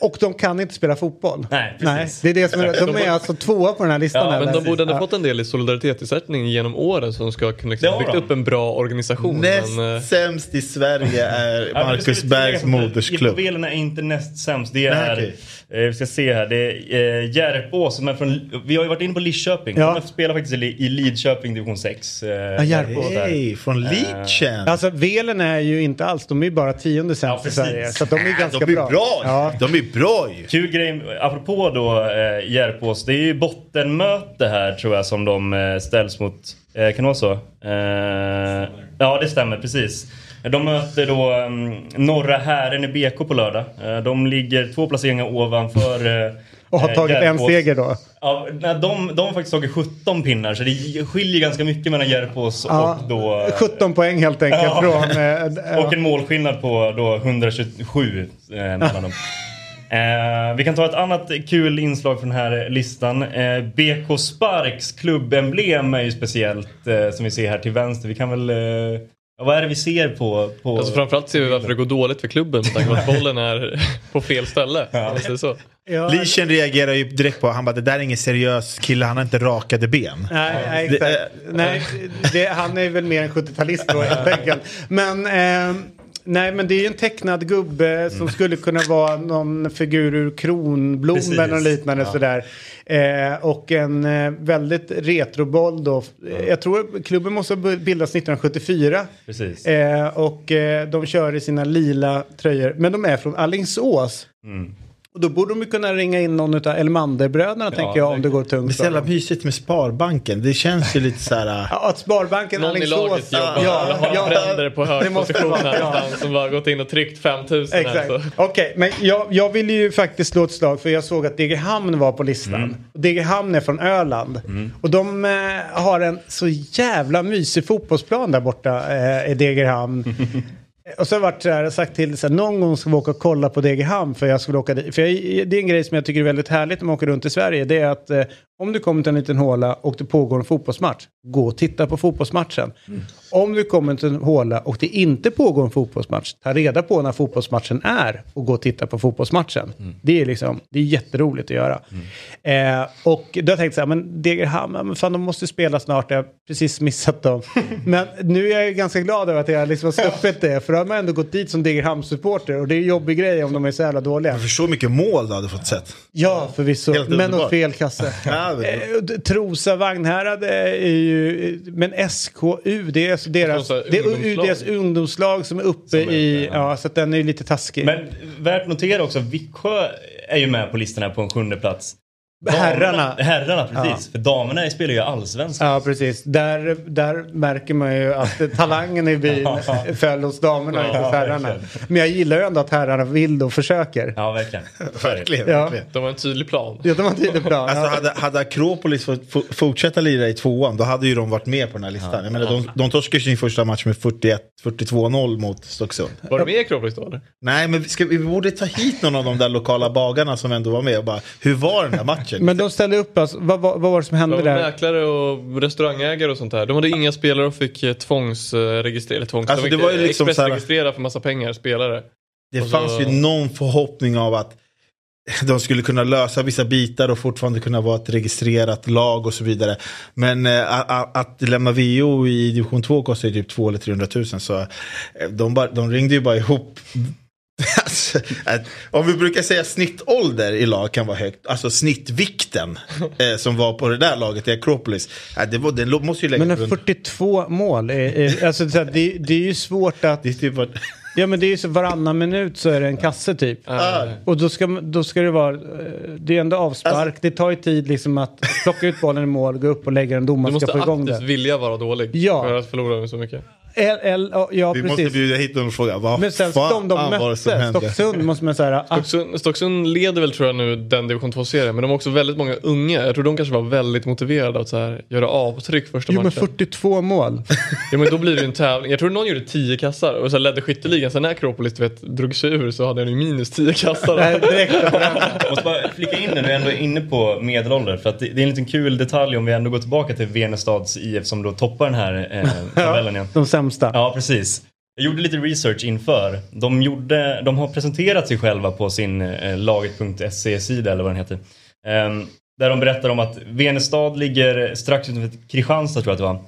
[SPEAKER 5] Och de kan inte spela fotboll.
[SPEAKER 11] Nej, precis.
[SPEAKER 5] Nej, det är det som är, de är alltså tvåa på den här listan.
[SPEAKER 11] Ja,
[SPEAKER 5] här,
[SPEAKER 7] men de borde ändå
[SPEAKER 5] Ja.
[SPEAKER 7] fått en del i solidaritetsersättning genom åren som ska kunna liksom,
[SPEAKER 11] har
[SPEAKER 7] byggt
[SPEAKER 11] de.
[SPEAKER 7] upp en bra organisation.
[SPEAKER 6] Näst
[SPEAKER 7] Men, eh,
[SPEAKER 6] sämst i Sverige är
[SPEAKER 11] men det
[SPEAKER 6] Marcus Bergs modersklubb.
[SPEAKER 11] Velen är inte näst sämst. Det
[SPEAKER 6] Nej,
[SPEAKER 11] är,
[SPEAKER 6] okej.
[SPEAKER 11] eh, vi ska se här, det är eh, Järpås som är från, vi har ju varit inne på Lidköping.
[SPEAKER 5] Ja.
[SPEAKER 11] De spelar faktiskt i, i Lidköping division 6. Eh,
[SPEAKER 5] Ja, Järpås.
[SPEAKER 6] från Leachen.
[SPEAKER 5] Alltså Velen är ju inte alls, de är ju bara tionde sämst
[SPEAKER 11] Ja,
[SPEAKER 5] i. Sverige. Så de är ganska
[SPEAKER 6] de är
[SPEAKER 5] bra.
[SPEAKER 6] bra.
[SPEAKER 5] Ja.
[SPEAKER 6] De är bra ju.
[SPEAKER 11] Kul grej, apropå då eh, Järpås, det är ju bottenmöte här tror jag som de eh, ställs mot. Eh, kan det vara så? Eh, ja det stämmer precis. De möter då um, Norra Hären i BK på lördag. Eh, de ligger två placeringar ovanför eh,
[SPEAKER 5] Och har
[SPEAKER 11] eh,
[SPEAKER 5] tagit en
[SPEAKER 11] Järpås.
[SPEAKER 5] seger då.
[SPEAKER 11] Ja, de, de har faktiskt tagit 17 pinnar så det skiljer ganska mycket mellan Järpås
[SPEAKER 5] Ja,
[SPEAKER 11] och då...
[SPEAKER 5] 17 poäng helt enkelt
[SPEAKER 11] Ja.
[SPEAKER 5] från... eh,
[SPEAKER 11] Och en målskillnad på då 127 eh, mellan dem. Eh, vi kan ta ett annat kul inslag från den här listan. Eh, BK Sparks klubbemblem är ju speciellt eh, som vi ser här till vänster. Vi kan väl... Ja, vad är det vi ser på... på...
[SPEAKER 7] Alltså framförallt ser vi varför det går dåligt för klubben med tanke på att bollen är på fel ställe. Ja. Det är så.
[SPEAKER 5] Ja,
[SPEAKER 6] Leachen reagerar ju direkt på, han bara det där är ingen seriös kille, han har inte rakade ben.
[SPEAKER 5] Nej, nej,
[SPEAKER 6] Det är-
[SPEAKER 5] nej det, han är väl mer en 70-talist då helt enkelt. Men, eh, nej, men det är ju en tecknad gubbe som skulle kunna vara någon figur ur Kronblom
[SPEAKER 11] Precis.
[SPEAKER 5] eller något liknande
[SPEAKER 11] Ja.
[SPEAKER 5] sådär. Eh, och en eh, väldigt retroboll då. Eh, Jag tror klubben måste ha bildats 1974.
[SPEAKER 11] Precis.
[SPEAKER 5] Eh, och eh, de kör i sina lila tröjor. Men de är från Alingsås.
[SPEAKER 11] Mm.
[SPEAKER 5] Då borde de ju kunna ringa in någon av Elmanderbröderna tänker jag om det går
[SPEAKER 6] Det är
[SPEAKER 5] tungt.
[SPEAKER 6] så jävla mysigt med Sparbanken. Det känns ju lite så här...
[SPEAKER 5] Ja, att Sparbanken
[SPEAKER 7] Någon i laget
[SPEAKER 5] Alingsås.
[SPEAKER 7] jobbar,
[SPEAKER 5] Ja,
[SPEAKER 7] eller har
[SPEAKER 5] ja,
[SPEAKER 7] bränder på hög
[SPEAKER 5] det måste
[SPEAKER 7] position
[SPEAKER 5] vara,
[SPEAKER 7] här
[SPEAKER 5] ja.
[SPEAKER 7] som bara gått in och tryckt 5000 här.
[SPEAKER 5] Exakt.
[SPEAKER 7] Så.
[SPEAKER 5] Okej, men jag, jag vill ju faktiskt slå ett slag för jag såg att Degerhamn var på listan. Och Degerhamn är från Öland. Och de eh, har en så jävla mysig fotbollsplan där borta eh, i Degerhamn. Och så har jag varit så här, sagt till så här, någon gång ska vi åka och kolla på Degerhamn för jag skulle åka dit. För jag, det är en grej som jag tycker är väldigt härligt när man åker runt i Sverige. Det är att eh, om du kommer till en liten håla och det pågår en fotbollsmatch, gå och titta på fotbollsmatchen. Om du kommer till en håla och det inte pågår en fotbollsmatch, ta reda på när fotbollsmatchen är och gå och titta på fotbollsmatchen. Det är liksom, det är jätteroligt att göra. Eh, och då har jag tänkt så här, men Degerhamn, men fan de måste spela snart, jag har precis missat dem. men nu är jag ganska glad över att jag liksom har sluppit det, för då har man ändå gått dit som Degerhamns-supporter och det är en jobbig grej om de är så jävla dåliga.
[SPEAKER 6] För så mycket mål du hade fått sett.
[SPEAKER 5] Ja, förvisso. Men åt fel kasse.
[SPEAKER 6] Ja,
[SPEAKER 5] Eh, Trosa Vagnhärad är ju... Men SKU, det är deras,
[SPEAKER 7] Trosa
[SPEAKER 5] det är deras ungdomslag som är uppe i... Ja, så att den är ju lite taskig.
[SPEAKER 11] Men värt notera också, Viksjö är ju med på listan här på en sjunde plats.
[SPEAKER 5] Herrarna.
[SPEAKER 11] Herrarna, precis. För damerna spelar ju allsvenskan.
[SPEAKER 5] Ja, precis. Där, där märker man ju att talangen i byn föll hos damerna inte hos herrarna. Men jag gillar ju ändå att herrarna vill och försöker.
[SPEAKER 11] Ja, verkligen.
[SPEAKER 6] Verkligen.
[SPEAKER 5] Ja.
[SPEAKER 6] verkligen.
[SPEAKER 7] De har en tydlig plan.
[SPEAKER 5] Ja, de har tydlig plan.
[SPEAKER 6] Alltså
[SPEAKER 5] Ja.
[SPEAKER 6] hade, hade Akropolis fått fo- fortsätta lira i tvåan då hade ju de varit med på den här listan. Jag menar, de, de torskade sin första match med 41 42-0 mot Stocksund.
[SPEAKER 7] Var de med i Akropolis då eller?
[SPEAKER 6] Nej men vi, ska, vi borde ta hit någon av de där lokala bagarna som ändå var med och bara hur var den här matchen?
[SPEAKER 5] Men de ställde upp, alltså, vad, vad, vad var det som
[SPEAKER 7] De
[SPEAKER 5] hände där?
[SPEAKER 7] mäklare och restaurangägare och sånt där. De hade inga spelare och fick eh, tvångsregistrera. Eller tvångs,
[SPEAKER 6] Alltså,
[SPEAKER 7] de
[SPEAKER 6] det
[SPEAKER 7] fick
[SPEAKER 6] var ju liksom
[SPEAKER 7] expressregistrera för massa pengar, spelare.
[SPEAKER 6] Det
[SPEAKER 7] Och så-
[SPEAKER 6] fanns ju någon förhoppning av att de skulle kunna lösa vissa bitar och fortfarande kunna vara ett registrerat lag och så vidare. Men a- att lämna VO i division 2 kostar ju typ 2 eller 300 000 så eh, de, bara, de ringde ju bara ihop. Alltså, att, om vi brukar säga snittålder i lag kan vara högt, alltså snittvikten eh, som var på det där laget i Akropolis, eh, det, var, det måste ju lägga
[SPEAKER 5] Men
[SPEAKER 6] på
[SPEAKER 5] en
[SPEAKER 6] en-
[SPEAKER 5] 42 mål, är, alltså, det, det är ju svårt att...
[SPEAKER 6] det är typ att,
[SPEAKER 5] Ja men det är ju så varannan minut så är det en kasse typ. Och då ska, då ska det vara, eh, det är ändå avspark,
[SPEAKER 6] Alltså-
[SPEAKER 5] det tar ju tid liksom att plocka ut bollen i mål, gå upp och lägga den,
[SPEAKER 7] Du
[SPEAKER 5] domaren
[SPEAKER 7] måste
[SPEAKER 5] ska få igång
[SPEAKER 7] aktivt
[SPEAKER 5] det.
[SPEAKER 7] vilja vara dålig
[SPEAKER 5] Ja.
[SPEAKER 7] för att förlora så mycket.
[SPEAKER 5] L, L, ja,
[SPEAKER 6] vi måste
[SPEAKER 5] precis.
[SPEAKER 6] bjuda hit någon och fråga vad
[SPEAKER 5] Men sen
[SPEAKER 6] fan
[SPEAKER 5] de de
[SPEAKER 6] var det som
[SPEAKER 5] mötte,
[SPEAKER 6] hände?
[SPEAKER 5] Stocksund måste man säga, ah,
[SPEAKER 7] Stocksund, Stocksund leder väl tror jag nu den division 2-serien men de har också väldigt många unga. Jag tror de kanske var väldigt motiverade att så här, göra avtryck första
[SPEAKER 5] jo men
[SPEAKER 7] matchen.
[SPEAKER 5] 42 mål.
[SPEAKER 7] Ja men då blir det ju en tävling. Jag tror någon gjorde 10 kassar och så här ledde skytteligan. Sen när Akropolis vet, drog sig ur så hade han ju minus 10 kassar.
[SPEAKER 5] Nej, direkt.
[SPEAKER 11] Måste bara flika in när du ändå är inne på medelålder. För att det, det är en liten kul detalj om vi ändå går tillbaka till Venestads IF som då toppar den här eh, tabellen igen.
[SPEAKER 5] Sämsta.
[SPEAKER 11] Ja, precis. Jag gjorde lite research inför. De, gjorde, de har presenterat sig själva på sin eh, laget.se-sida eller vad den heter. Ehm, där de berättar om att Venestad ligger strax utanför Kristianstad tror jag att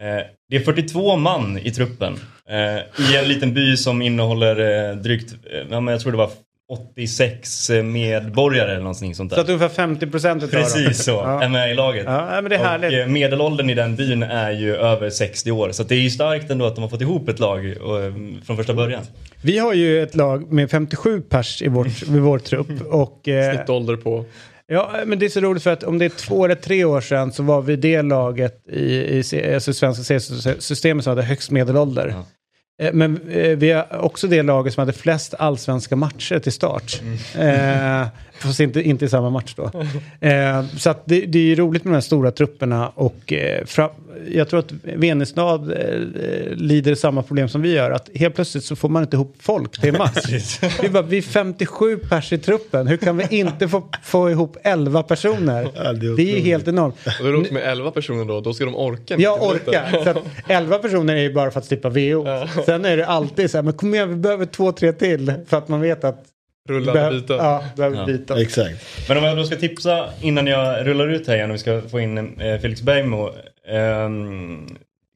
[SPEAKER 11] det var. Eh, det är 42 man i truppen. Eh, I en liten by som innehåller eh, drygt, eh, ja, men jag tror det var 86 medborgare eller någonting sånt där.
[SPEAKER 5] Så att ungefär 50 procent utav.
[SPEAKER 11] Precis så,
[SPEAKER 5] Ja.
[SPEAKER 11] är med i laget.
[SPEAKER 5] Ja, men det är
[SPEAKER 11] och
[SPEAKER 5] härligt.
[SPEAKER 11] eh, medelåldern i den byn är ju över 60 år. Så att det är ju starkt ändå att de har fått ihop ett lag och, eh, från första början.
[SPEAKER 5] Vi har ju ett lag med 57 pers i, vårt, i vår trupp. Och, eh,
[SPEAKER 7] Snittålder på.
[SPEAKER 5] Ja, men det är så roligt för att om det är två eller tre år sedan så var vi det laget i, i alltså svenska seriesystemet som hade högst medelålder. Eh, Men eh, vi är också det laget som hade flest allsvenska matcher till start. Eh, fast inte, inte i samma match då. Eh, så att det, det är ju roligt med de här stora trupperna och eh, fra, jag tror att Venestad eh, lider samma problem som vi gör. Att helt plötsligt så får man inte ihop folk till en match. vi, bara, vi är 57 pers i truppen. Hur kan vi inte få, få ihop 11 personer?
[SPEAKER 6] Ja, det är
[SPEAKER 5] det är helt enormt.
[SPEAKER 7] Och då är det också med 11 personer då, då ska de orka.
[SPEAKER 5] Jag
[SPEAKER 7] 90 minuter.
[SPEAKER 5] orkar. Så att 11 personer är ju bara för att slippa VO. Sen är det alltid så här, men kom igen vi behöver två, tre till. För att man vet att vi
[SPEAKER 7] Rullande
[SPEAKER 5] behöver,
[SPEAKER 7] byten.
[SPEAKER 5] ja, behöver
[SPEAKER 11] Ja.
[SPEAKER 5] byta.
[SPEAKER 6] Exakt.
[SPEAKER 11] Men om jag då ska tipsa innan jag rullar ut här igen och vi ska få in eh, Felix Bergmo. ehm,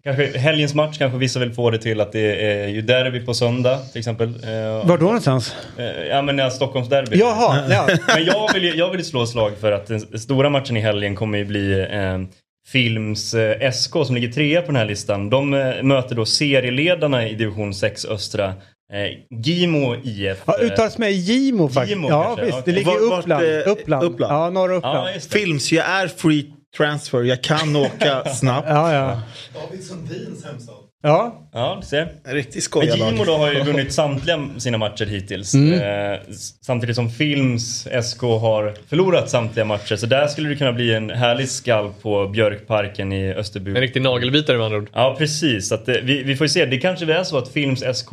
[SPEAKER 11] kanske helgens match kanske vissa vill få det till att det är ju derby på söndag till exempel. Eh,
[SPEAKER 5] Var då någonstans?
[SPEAKER 11] eh, ja men ja, Stockholmsderby.
[SPEAKER 5] Jaha, ja.
[SPEAKER 11] Men jag vill, ju- jag vill slå slag för att den stora matchen i helgen kommer ju bli eh, Films eh, SK som ligger trea på den här listan. De eh, möter då serieledarna i division 6 östra Eh, Gimo IF.
[SPEAKER 5] Ja, uttalas med Gimo faktiskt.
[SPEAKER 11] Gimo
[SPEAKER 5] ja, visst. Det ligger i Uppland.
[SPEAKER 6] eh,
[SPEAKER 5] Uppland.
[SPEAKER 6] Uppland?
[SPEAKER 5] Ja, norra Uppland.
[SPEAKER 11] Ja.
[SPEAKER 6] Films, jag är free transfer, jag kan åka snabbt.
[SPEAKER 5] Ja, ja.
[SPEAKER 6] David Sundins hemstad.
[SPEAKER 5] Ja,
[SPEAKER 11] Ja, du ser.
[SPEAKER 6] En riktig
[SPEAKER 11] Men
[SPEAKER 6] skojarlag.
[SPEAKER 11] Gimo då har ju vunnit samtliga sina matcher hittills.
[SPEAKER 5] Mm.
[SPEAKER 11] Eh, samtidigt som Films SK har förlorat samtliga matcher. Så där skulle det kunna bli en härlig skalp på Björkparken i Österby.
[SPEAKER 7] En riktig nagelbitare med andra ord.
[SPEAKER 11] Ja, precis. Att, eh, vi, vi får ju se. Det kanske är så att Films SK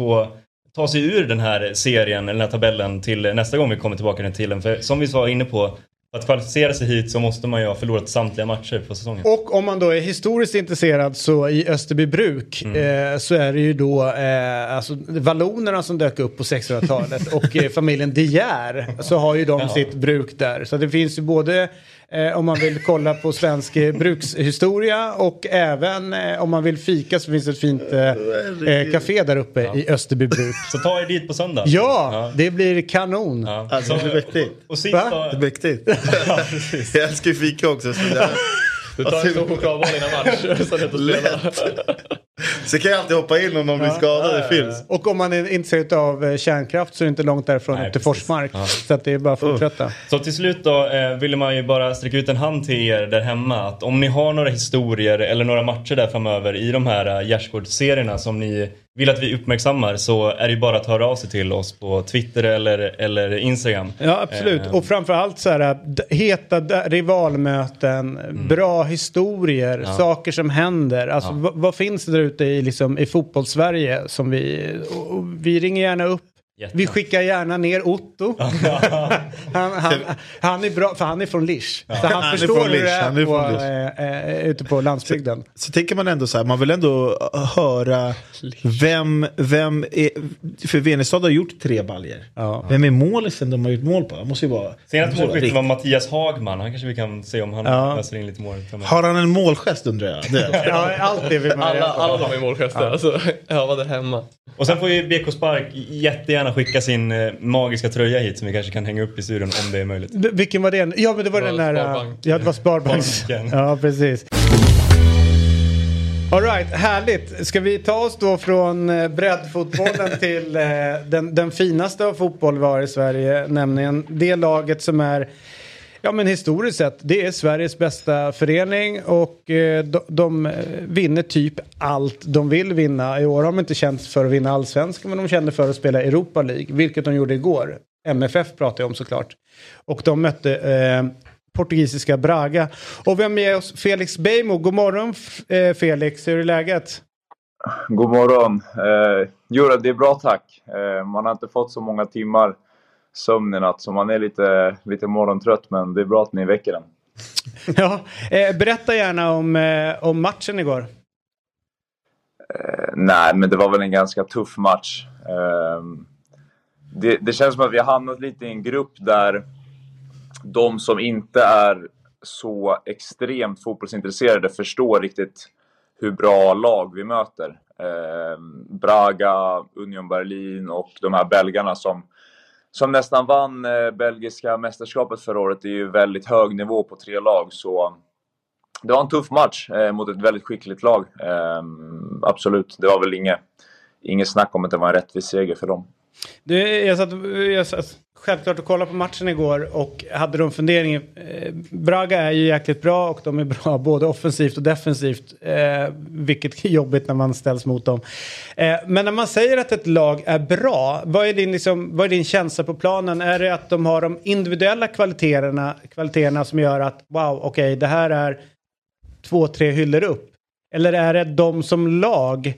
[SPEAKER 11] tar sig ur den här serien, eller den här tabellen, till nästa gång vi kommer tillbaka till den. För som vi var inne på, för att kvalificera sig hit så måste man ju ha förlorat samtliga matcher på säsongen.
[SPEAKER 5] och om man då är historiskt intresserad så i Österbybruk
[SPEAKER 11] Mm.
[SPEAKER 5] eh, så är det ju då eh, alltså, vallonerna som dök upp på 1600-talet och eh, familjen De Geer så har ju de
[SPEAKER 11] Ja.
[SPEAKER 5] sitt bruk där. Så det finns ju både eh, om man vill kolla på svensk eh, brukshistoria och även eh, om man vill fika så finns det ett fint eh, eh, café där uppe i Österbybruk.
[SPEAKER 11] Så ta er dit på söndag.
[SPEAKER 5] Ja, det blir kanon.
[SPEAKER 11] Ja.
[SPEAKER 6] Alltså, det är mäktigt.
[SPEAKER 11] Och sista...
[SPEAKER 5] Va?
[SPEAKER 6] Det är mäktigt. jag älskar ju fika också. Så, jag,
[SPEAKER 7] Du tar en stor chokladboll innan match. Så det
[SPEAKER 6] så kan jag alltid hoppa in om någon blir skadad i Films.
[SPEAKER 5] Och om man är intresserad av eh, kärnkraft så är det inte långt därifrån
[SPEAKER 11] Nej,
[SPEAKER 5] upp till
[SPEAKER 11] precis.
[SPEAKER 5] Forsmark. Så att det är bara att fortsätta.
[SPEAKER 11] Så till slut då eh, ville man ju bara sträcka ut en hand till er där hemma att om ni har några historier eller några matcher där framöver i de här uh, gärdsgårdsserierna som ni vill att vi uppmärksammar så är det ju bara att höra av sig till oss på Twitter eller, eller Instagram.
[SPEAKER 5] Ja, absolut.
[SPEAKER 11] Eh,
[SPEAKER 5] Och framförallt så här, heta rivalmöten, bra historier, saker som händer. Alltså,
[SPEAKER 11] Mm. Ja.
[SPEAKER 5] vad, vad finns det där ute i, liksom, i fotbollssverige som vi... Och, och vi ringer gärna upp.
[SPEAKER 11] Jätte.
[SPEAKER 5] Vi skickar gärna ner Otto. han, han, han är bra, för han är från Lisch. Så han,
[SPEAKER 6] Han är
[SPEAKER 5] förstår
[SPEAKER 6] från
[SPEAKER 5] hur
[SPEAKER 6] Lisch,
[SPEAKER 5] det är,
[SPEAKER 6] han är
[SPEAKER 5] på,
[SPEAKER 6] från Lisch.
[SPEAKER 5] eh, eh, ute på landsbygden.
[SPEAKER 6] Så tänker man ändå så här, man vill ändå höra vem, vem är, för Venestad har gjort tre baljer.
[SPEAKER 5] Ja.
[SPEAKER 6] Vem är målisen de har gjort mål på? Det måste ju vara... det
[SPEAKER 11] Senaste målskytten var Mattias Hagman. Han kanske vi kan se om han
[SPEAKER 5] Ja.
[SPEAKER 11] löser in lite mål.
[SPEAKER 6] Har han en målgest undrar jag? Det.
[SPEAKER 5] Ja, allt det vill man
[SPEAKER 7] Alla, alla de är målgester. Alltså, övade hemma.
[SPEAKER 11] Och sen får ju BK Spark jättegärna skicka sin eh, magiska tröja hit som vi kanske kan hänga upp i studion om det är möjligt.
[SPEAKER 5] V- Vilken var det? Ja, men det var
[SPEAKER 7] Det
[SPEAKER 5] den
[SPEAKER 7] var
[SPEAKER 5] där...
[SPEAKER 7] Sparbank.
[SPEAKER 5] Ja, det var Sparbank.
[SPEAKER 11] Sparbanken.
[SPEAKER 5] Ja, precis. All right, härligt. Ska vi ta oss då från eh, breddfotbollen till eh, den, den finaste av fotboll vi har i Sverige, nämligen det laget som är Ja men historiskt sett, det är Sveriges bästa förening och eh, de, de eh, vinner typ allt de vill vinna. I år har de inte känt för att vinna allsvenskan men de kände för att spela Europa League, vilket de gjorde igår. MFF pratar jag om såklart. Och de mötte eh, portugisiska Braga. Och vi har med oss Felix Beijmo. God morgon eh, Felix, hur är läget?
[SPEAKER 13] God morgon. Eh, jo, det är bra tack. Eh, man har inte fått så många timmar sömn i natt så man är lite, lite morgontrött men det är bra att ni väcker den.
[SPEAKER 5] ja, eh, berätta gärna om, eh, om matchen igår.
[SPEAKER 13] Eh, nej, men det var väl en ganska tuff match. Eh, det, det känns som att vi har hamnat lite i en grupp där de som inte är så extremt fotbollsintresserade förstår riktigt hur bra lag vi möter. Eh, Braga, Union Berlin och de här belgarna som, som nästan vann eh, belgiska mästerskapet förra året. Det är ju väldigt hög nivå på tre lag. Så det var en tuff match eh, mot ett väldigt skickligt lag. Eh, absolut, det var väl inget, inget snack om att det var en rättvis seger för dem.
[SPEAKER 5] Du, jag, satt, jag satt självklart att kolla på matchen igår och hade de funderingen. Eh, Braga är ju jäkligt bra och de är bra både offensivt och defensivt. Eh, vilket är jobbigt när man ställs mot dem. Eh, men när man säger att ett lag är bra, vad är, din, liksom, vad är din känsla på planen? Är det att de har de individuella kvaliteterna, kvaliteterna som gör att wow, okej, det här är två, tre hyllor upp? Eller är det de som lag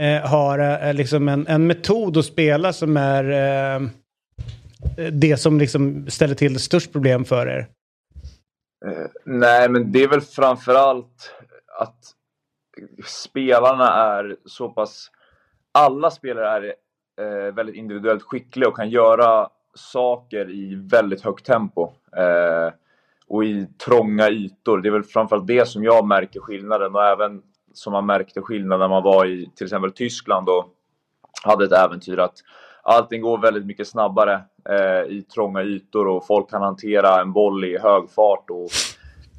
[SPEAKER 5] eh, har eh, liksom en, en metod att spela som är eh, det som liksom ställer till störst problem för er?
[SPEAKER 13] Eh, nej, men det är väl framförallt att spelarna är så pass... Alla spelare är eh, väldigt individuellt skickliga och kan göra saker i väldigt högt tempo. Eh, och i trånga ytor. Det är väl framförallt det som jag märker skillnaden och även som man märkte skillnad när man var i till exempel Tyskland och hade ett äventyr att allting går väldigt mycket snabbare Eh, i trånga ytor och folk kan hantera en boll i hög fart och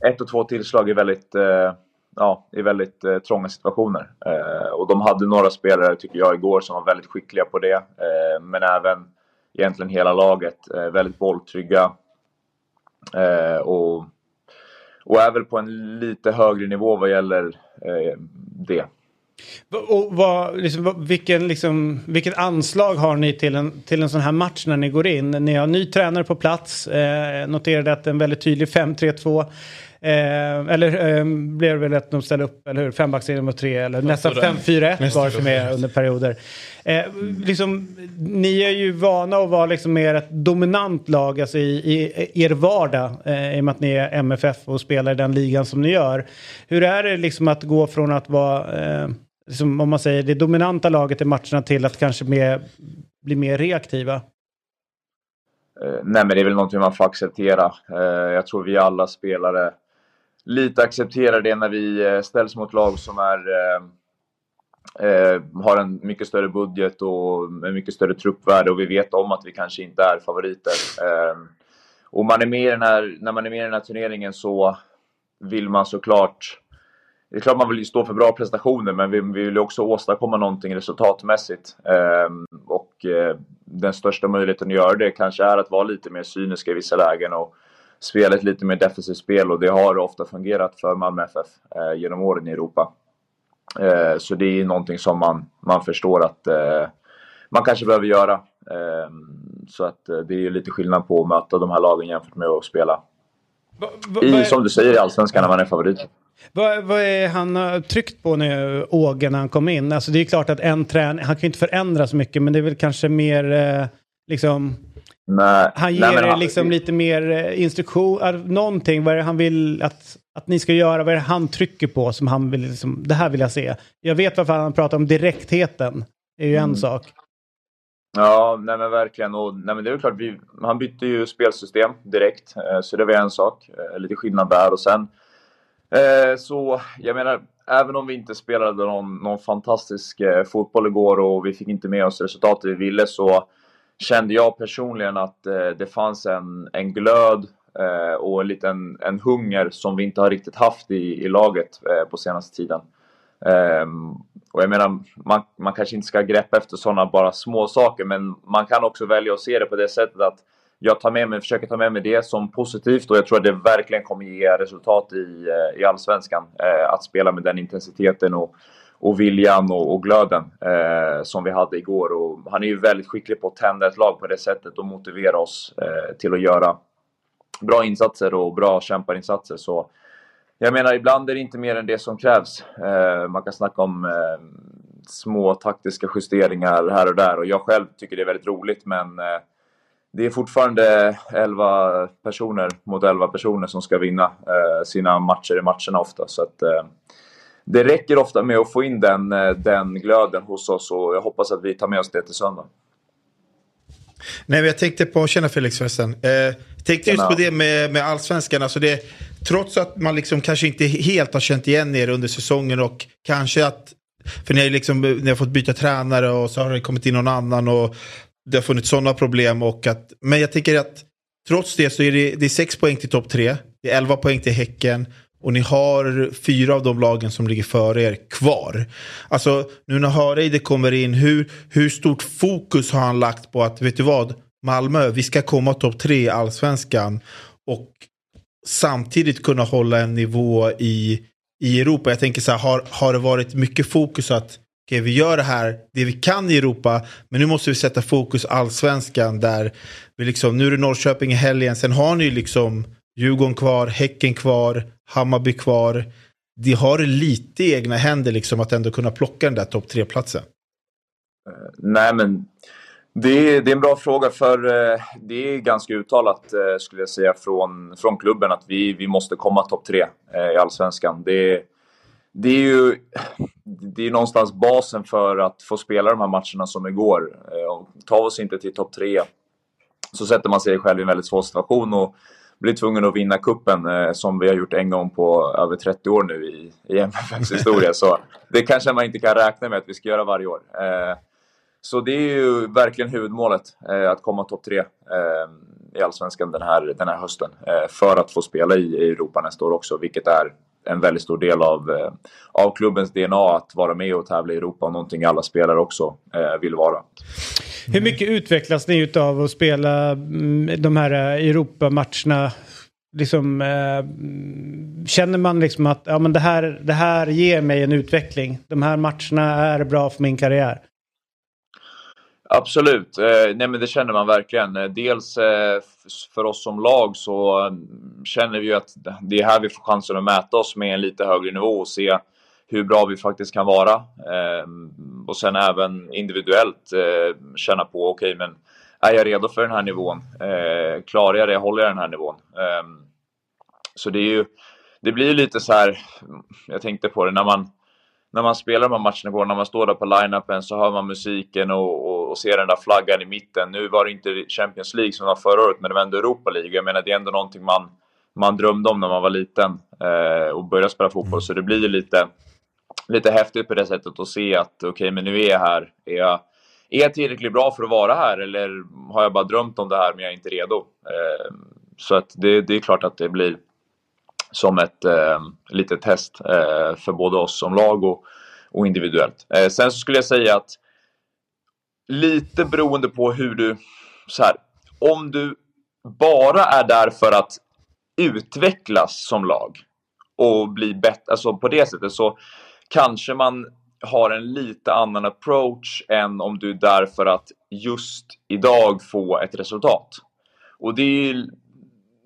[SPEAKER 13] ett och två tillslag är väldigt, eh, ja, i väldigt eh, trånga situationer. Eh, och de hade några spelare, tycker jag, igår som var väldigt skickliga på det. Eh, men även egentligen hela laget, eh, väldigt bolltrygga. Eh, och, och är väl på en lite högre nivå vad gäller eh, det.
[SPEAKER 5] Och vad, liksom, vilken, liksom, vilket anslag har ni till en, till en sån här match när ni går in? Ni har ny tränare på plats. Eh, noterade att en väldigt tydlig 5-3-2. Eh, eller eh, blev det väl att de ställde upp, eller hur? Fembackslinje mot tre, eller nästan
[SPEAKER 6] sådär.
[SPEAKER 5] 5-4-1
[SPEAKER 6] Nästan
[SPEAKER 5] var det med under perioder. Eh, liksom, ni är ju vana att vara liksom mer ett dominant lag alltså i, i er vardag eh, i och med att ni är MFF och spelar i den ligan som ni gör. Hur är det liksom att gå från att vara, eh, liksom, om man säger det dominanta laget i matcherna till att kanske mer, bli mer reaktiva?
[SPEAKER 13] Eh, nej, men det är väl någonting man får acceptera. Eh, jag tror vi alla spelare lite accepterar det när vi eh, ställs mot lag som är, har en mycket större budget och en mycket större truppvärde och vi vet om att vi kanske inte är favoriter. Och man är med i den här, när man är med i den här turneringen så vill man såklart det är klart man vill stå för bra prestationer, men vi, vi vill ju också åstadkomma någonting resultatmässigt. Ehm, och eh, den största möjligheten att göra det kanske är att vara lite mer cyniska i vissa lägen och spela ett lite mer defensivt spel och det har ofta fungerat för Malmö FF eh, genom åren i Europa. Eh, så det är någonting som man, man förstår att man kanske behöver göra. Ehm, så att det är ju lite skillnad på att möta de här lagen jämfört med att spela i, som du säger, i Allsvenskan när man är favorit.
[SPEAKER 5] Vad, vad är han har tryckt på nu, Åge, när han kom in? Alltså det är klart att en trän, han kan ju inte förändra så mycket, men det är väl kanske mer eh, liksom...
[SPEAKER 13] Nej,
[SPEAKER 5] Han ger
[SPEAKER 13] nej,
[SPEAKER 5] er
[SPEAKER 13] han-
[SPEAKER 5] liksom lite mer eh, instruktion, eh, någonting, vad är det han vill att, att ni ska göra, vad är det han trycker på som han vill, liksom, det här vill jag se. Jag vet varför han pratar om direktheten, det är ju
[SPEAKER 13] Mm.
[SPEAKER 5] en sak.
[SPEAKER 13] Ja, nej men verkligen. Och, nej men det är klart, vi, han bytte ju spelsystem direkt, eh, så det var en sak. Eh, lite skillnad där. Och sen, eh, så jag menar, även om vi inte spelade någon, någon fantastisk eh, fotboll igår och vi fick inte med oss resultatet vi ville så kände jag personligen att eh, det fanns en, en glöd eh, och en liten en hunger som vi inte har riktigt haft i, i laget eh, på senaste tiden. Ehm, och jag menar, man, man kanske inte ska greppa efter sådana bara små saker men man kan också välja att se det på det sättet att jag tar med mig, försöker ta med mig det som positivt och jag tror att det verkligen kommer ge resultat i, eh, i Allsvenskan. Eh, att spela med den intensiteten och, och viljan och, och glöden eh, som vi hade igår. Och han är ju väldigt skicklig på att tända ett lag på det sättet och motivera oss eh, till att göra bra insatser och bra kämparinsatser. Så jag menar, ibland är det inte mer än det som krävs. Eh, man kan snacka om eh, små taktiska justeringar här och där och jag själv tycker det är väldigt roligt men eh, det är fortfarande 11 personer mot 11 personer som ska vinna eh, sina matcher i matcherna ofta. Så att, eh, det räcker ofta med att få in den, eh, den glöden hos oss och jag hoppas att vi tar med oss det till söndag.
[SPEAKER 6] Nej, men jag tänkte på, tjena Felix förresten. Eh, tänkte just på det med, med allsvenskan. Alltså det, trots att man liksom kanske inte helt har känt igen er under säsongen och kanske att, för ni har, liksom, ni har fått byta tränare och så har det kommit in någon annan och det har funnits sådana problem. Och att, men jag tänker att trots det så är det, det är sex poäng till topp tre, det är elva poäng till Häcken och ni har fyra av de lagen som ligger före er kvar. Alltså nu när Hareide kommer in, hur, hur stort fokus har han lagt på att, vet du vad, Malmö, vi ska komma topp tre i allsvenskan och samtidigt kunna hålla en nivå i, i Europa. Jag tänker så här, har, har det varit mycket fokus att okej, vi gör det här, det vi kan i Europa, men nu måste vi sätta fokus allsvenskan där vi liksom, nu är det Norrköping i helgen, sen har ni ju liksom Djurgården kvar, Häcken kvar, Hammarby kvar. De har lite i egna händer liksom att ändå kunna plocka den där topp tre-platsen.
[SPEAKER 13] Eh, nej, men det är, det är en bra fråga för eh, det är ganska uttalat eh, skulle jag säga från, från klubben att vi, vi måste komma topp tre i Allsvenskan. Det, det är ju det är någonstans basen för att få spela de här matcherna som igår. Eh, Tar vi oss inte till topp tre så sätter man sig själv i en väldigt svår situation och blir tvungen att vinna kuppen eh, som vi har gjort en gång på över 30 år nu i, i MFFs historia. Så det kanske man inte kan räkna med att vi ska göra varje år. Eh, så det är ju verkligen huvudmålet, att komma topp tre i Allsvenskan den här, den här hösten. För att få spela i Europa nästa år också, vilket är en väldigt stor del av, eh, av klubbens DNA att vara med och tävla i Europa och någonting alla spelare också eh, vill vara.
[SPEAKER 5] Hur mycket utvecklas ni utav att spela mm, de här eh, Europamatcherna? Liksom, eh, känner man liksom att ja, men det, här, det här ger mig en utveckling? De här matcherna är bra för min karriär?
[SPEAKER 13] Absolut, eh, nej men det känner man verkligen. Eh, dels eh, för oss som lag så känner vi ju att det är här vi får chansen att mäta oss med en lite högre nivå och se hur bra vi faktiskt kan vara. Ehm, och sen även individuellt känna på, okej okay, men är jag redo för den här nivån? klarar jag det? Håller jag den här nivån? Ehm, så det är ju, det blir ju lite så här, jag tänkte på det när man när man spelar de här matcherna igår, när man står där på line-upen så hör man musiken och, och, och, den där flaggan i mitten. Nu var det inte Champions League som var förra året, men det var ändå Europa League. Jag menar, det är ändå någonting man, man drömde om när man var liten eh, och började spela fotboll. Så det blir ju lite, lite häftigt på det sättet att se att okej, okay, men nu är jag här. Är jag, är jag tillräckligt bra för att vara här eller har jag bara drömt om det här men jag är inte redo? Eh, så att det, det är klart att det blir som ett eh, litet test eh, för både oss som lag och, och individuellt. Eh, sen så skulle jag säga att lite beroende på hur du... Så här, om du bara är där för att utvecklas som lag och bli bättre, alltså på det sättet så kanske man har en lite annan approach än om du är där för att just idag få ett resultat. Och det är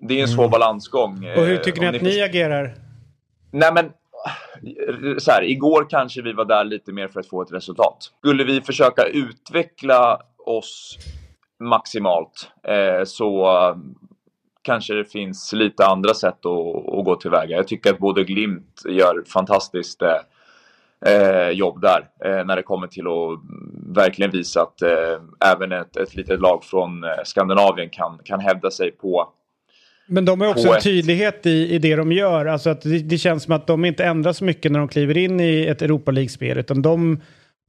[SPEAKER 13] det är en svår mm. balansgång.
[SPEAKER 5] Och hur tycker ni att ni, ni agerar?
[SPEAKER 13] Nej men, så här, igår kanske vi var där lite mer för att få ett resultat. Skulle vi försöka utveckla oss maximalt eh, så eh, kanske det finns lite andra sätt att, att gå tillväga. Jag tycker att både Glimt gör fantastiskt eh, eh, jobb där eh, när det kommer till att verkligen visa att eh, även ett, ett litet lag från eh, Skandinavien kan, kan hävda sig på
[SPEAKER 5] men de har också en tydlighet i, i det de gör. Alltså att det, det, känns som att de inte ändrar så mycket när de kliver in i ett Europa League-spel. Utan de,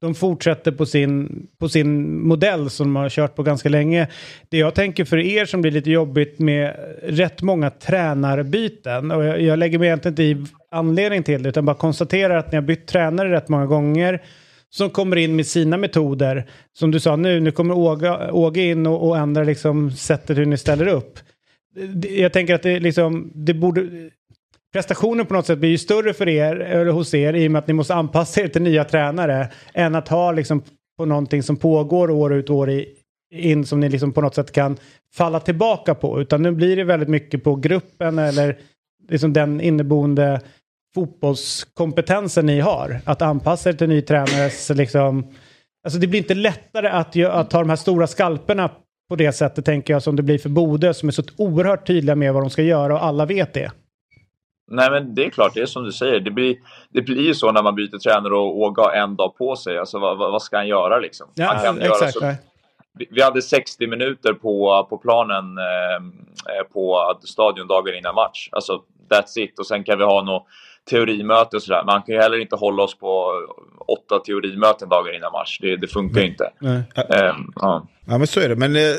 [SPEAKER 5] de fortsätter på sin, på sin modell som de har kört på ganska länge. Det jag tänker för er som blir lite jobbigt med rätt många tränarbyten. Och jag, jag lägger mig egentligen inte i anledning till det. Utan bara konstaterar att ni har bytt tränare rätt många gånger som kommer in med sina metoder. Som du sa nu, nu kommer Åge, Åge in och, och ändrar liksom sättet hur ni ställer upp jag tänker att det liksom, det borde... Prestationen på något sätt blir ju större för er, eller hos er, i och med att ni måste anpassa er till nya tränare, än att ha liksom på någonting som pågår år ut och år in som ni liksom på något sätt kan falla tillbaka på. Utan nu blir det väldigt mycket på gruppen eller liksom den inneboende fotbollskompetensen ni har. Att anpassa er till ny tränares liksom... Alltså det blir inte lättare att, att ta de här stora skalperna på det sättet tänker jag som det blir för Bode som är så oerhört tydliga med vad de ska göra och alla vet det.
[SPEAKER 13] Nej men det är klart, det är som du säger. Det blir, det blir ju så när man byter tränare och Åge har en dag på sig. Alltså vad, vad ska han göra liksom?
[SPEAKER 5] Ja,
[SPEAKER 13] han
[SPEAKER 5] kan exakt. Göra så,
[SPEAKER 13] vi, vi hade 60 minuter på, på planen eh, på stadion dagen innan match. Alltså that's it. Och sen kan vi ha något teorimöte och sådär. Man kan ju heller inte hålla oss på åtta teorimöten dagar innan match. Det, det funkar ju inte.
[SPEAKER 6] Nej. Um, ja. ja men så är det. Men eh,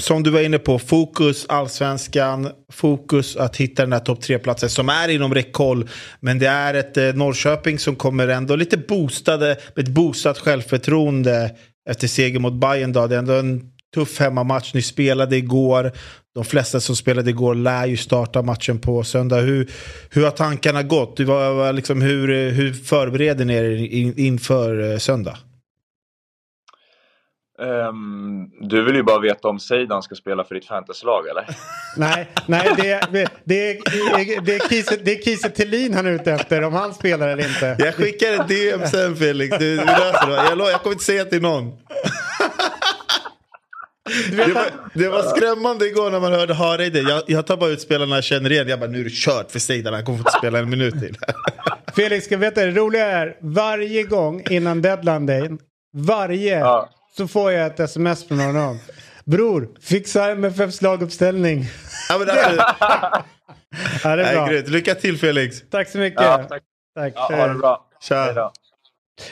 [SPEAKER 6] som du var inne på, fokus allsvenskan, fokus att hitta den här topp tre-platsen som är inom räckhåll. Men det är ett eh, Norrköping som kommer ändå lite boostade, med ett boostat självförtroende efter seger mot Bayern. Då. Det är ändå en tuff hemmamatch. Ni spelade igår. De flesta som spelade igår lär ju starta matchen på söndag. Hur, hur har tankarna gått? Var, liksom, hur, hur förbereder ni er in, inför eh, söndag?
[SPEAKER 13] Um, du vill ju bara veta om Seidan ska spela för ditt fantasylag eller?
[SPEAKER 5] nej, nej det, är, det, är, det, är Kiese, det är Kiese Thelin han är ute efter, om han spelar eller inte.
[SPEAKER 6] Jag skickar en DM sen Felix, du, du löser det. Jag, jag kommer inte säga till någon. Det var, det var skrämmande igår när man hörde Hareide. Jag, jag tar bara ut spelarna jag känner igen. Jag bara, nu är det kört för Seidan. Han kommer få spela en minut till.
[SPEAKER 5] Felix, ska veta det roliga är varje gång innan deadline day, varje, ja. så får jag ett sms från honom. Bror, fixa MFFs laguppställning.
[SPEAKER 6] Ja, men alltså, ja, det är bra. Nej, Lycka till Felix.
[SPEAKER 5] Tack så mycket.
[SPEAKER 13] Ja, tack. tack. Ja, ha det bra.
[SPEAKER 6] Tja.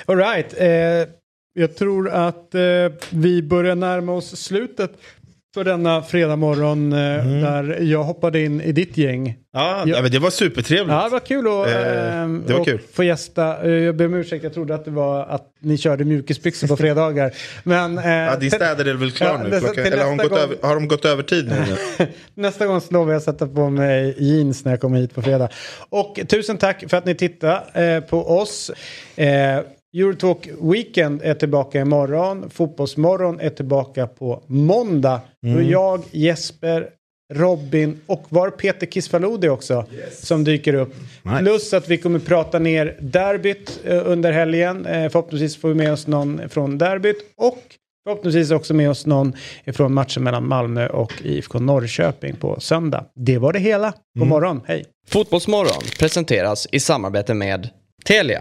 [SPEAKER 5] All right. Eh, jag tror att eh, vi börjar närma oss slutet för denna fredag morgon eh, där jag hoppade in i ditt gäng.
[SPEAKER 6] Ja, ja, men det var supertrevligt.
[SPEAKER 5] Ja, det var kul att
[SPEAKER 6] Eh,
[SPEAKER 5] ehm,
[SPEAKER 6] det var kul.
[SPEAKER 5] få gästa. Eh, Jag ber om ursäkt, jag trodde att det var att ni körde mjukisbyxor på fredagar. Men, eh,
[SPEAKER 6] Ja, din städare är väl klar
[SPEAKER 5] Ja,
[SPEAKER 6] nu? Klockan,
[SPEAKER 5] till
[SPEAKER 6] eller har,
[SPEAKER 5] nästa
[SPEAKER 6] gått
[SPEAKER 5] gång-
[SPEAKER 6] över, har de gått över tid nu?
[SPEAKER 5] Nästa gång så lovar jag att sätta på mig jeans när jag kommer hit på fredag. Och tusen tack för att ni tittar eh, på oss. Eurotalk Weekend är tillbaka imorgon. Fotbollsmorgon är tillbaka på måndag. Då är
[SPEAKER 6] Mm.
[SPEAKER 5] jag, Jesper, Robin och var Peter Kisfalodi också som dyker upp.
[SPEAKER 6] Nice.
[SPEAKER 5] Plus att vi kommer prata ner derbyt eh, under helgen. Eh, förhoppningsvis får vi med oss någon från derbyt. Och förhoppningsvis också med oss någon från matchen mellan Malmö och IFK Norrköping på söndag. Det var det hela. God morgon, hej!
[SPEAKER 4] Fotbollsmorgon presenteras i samarbete med Telia.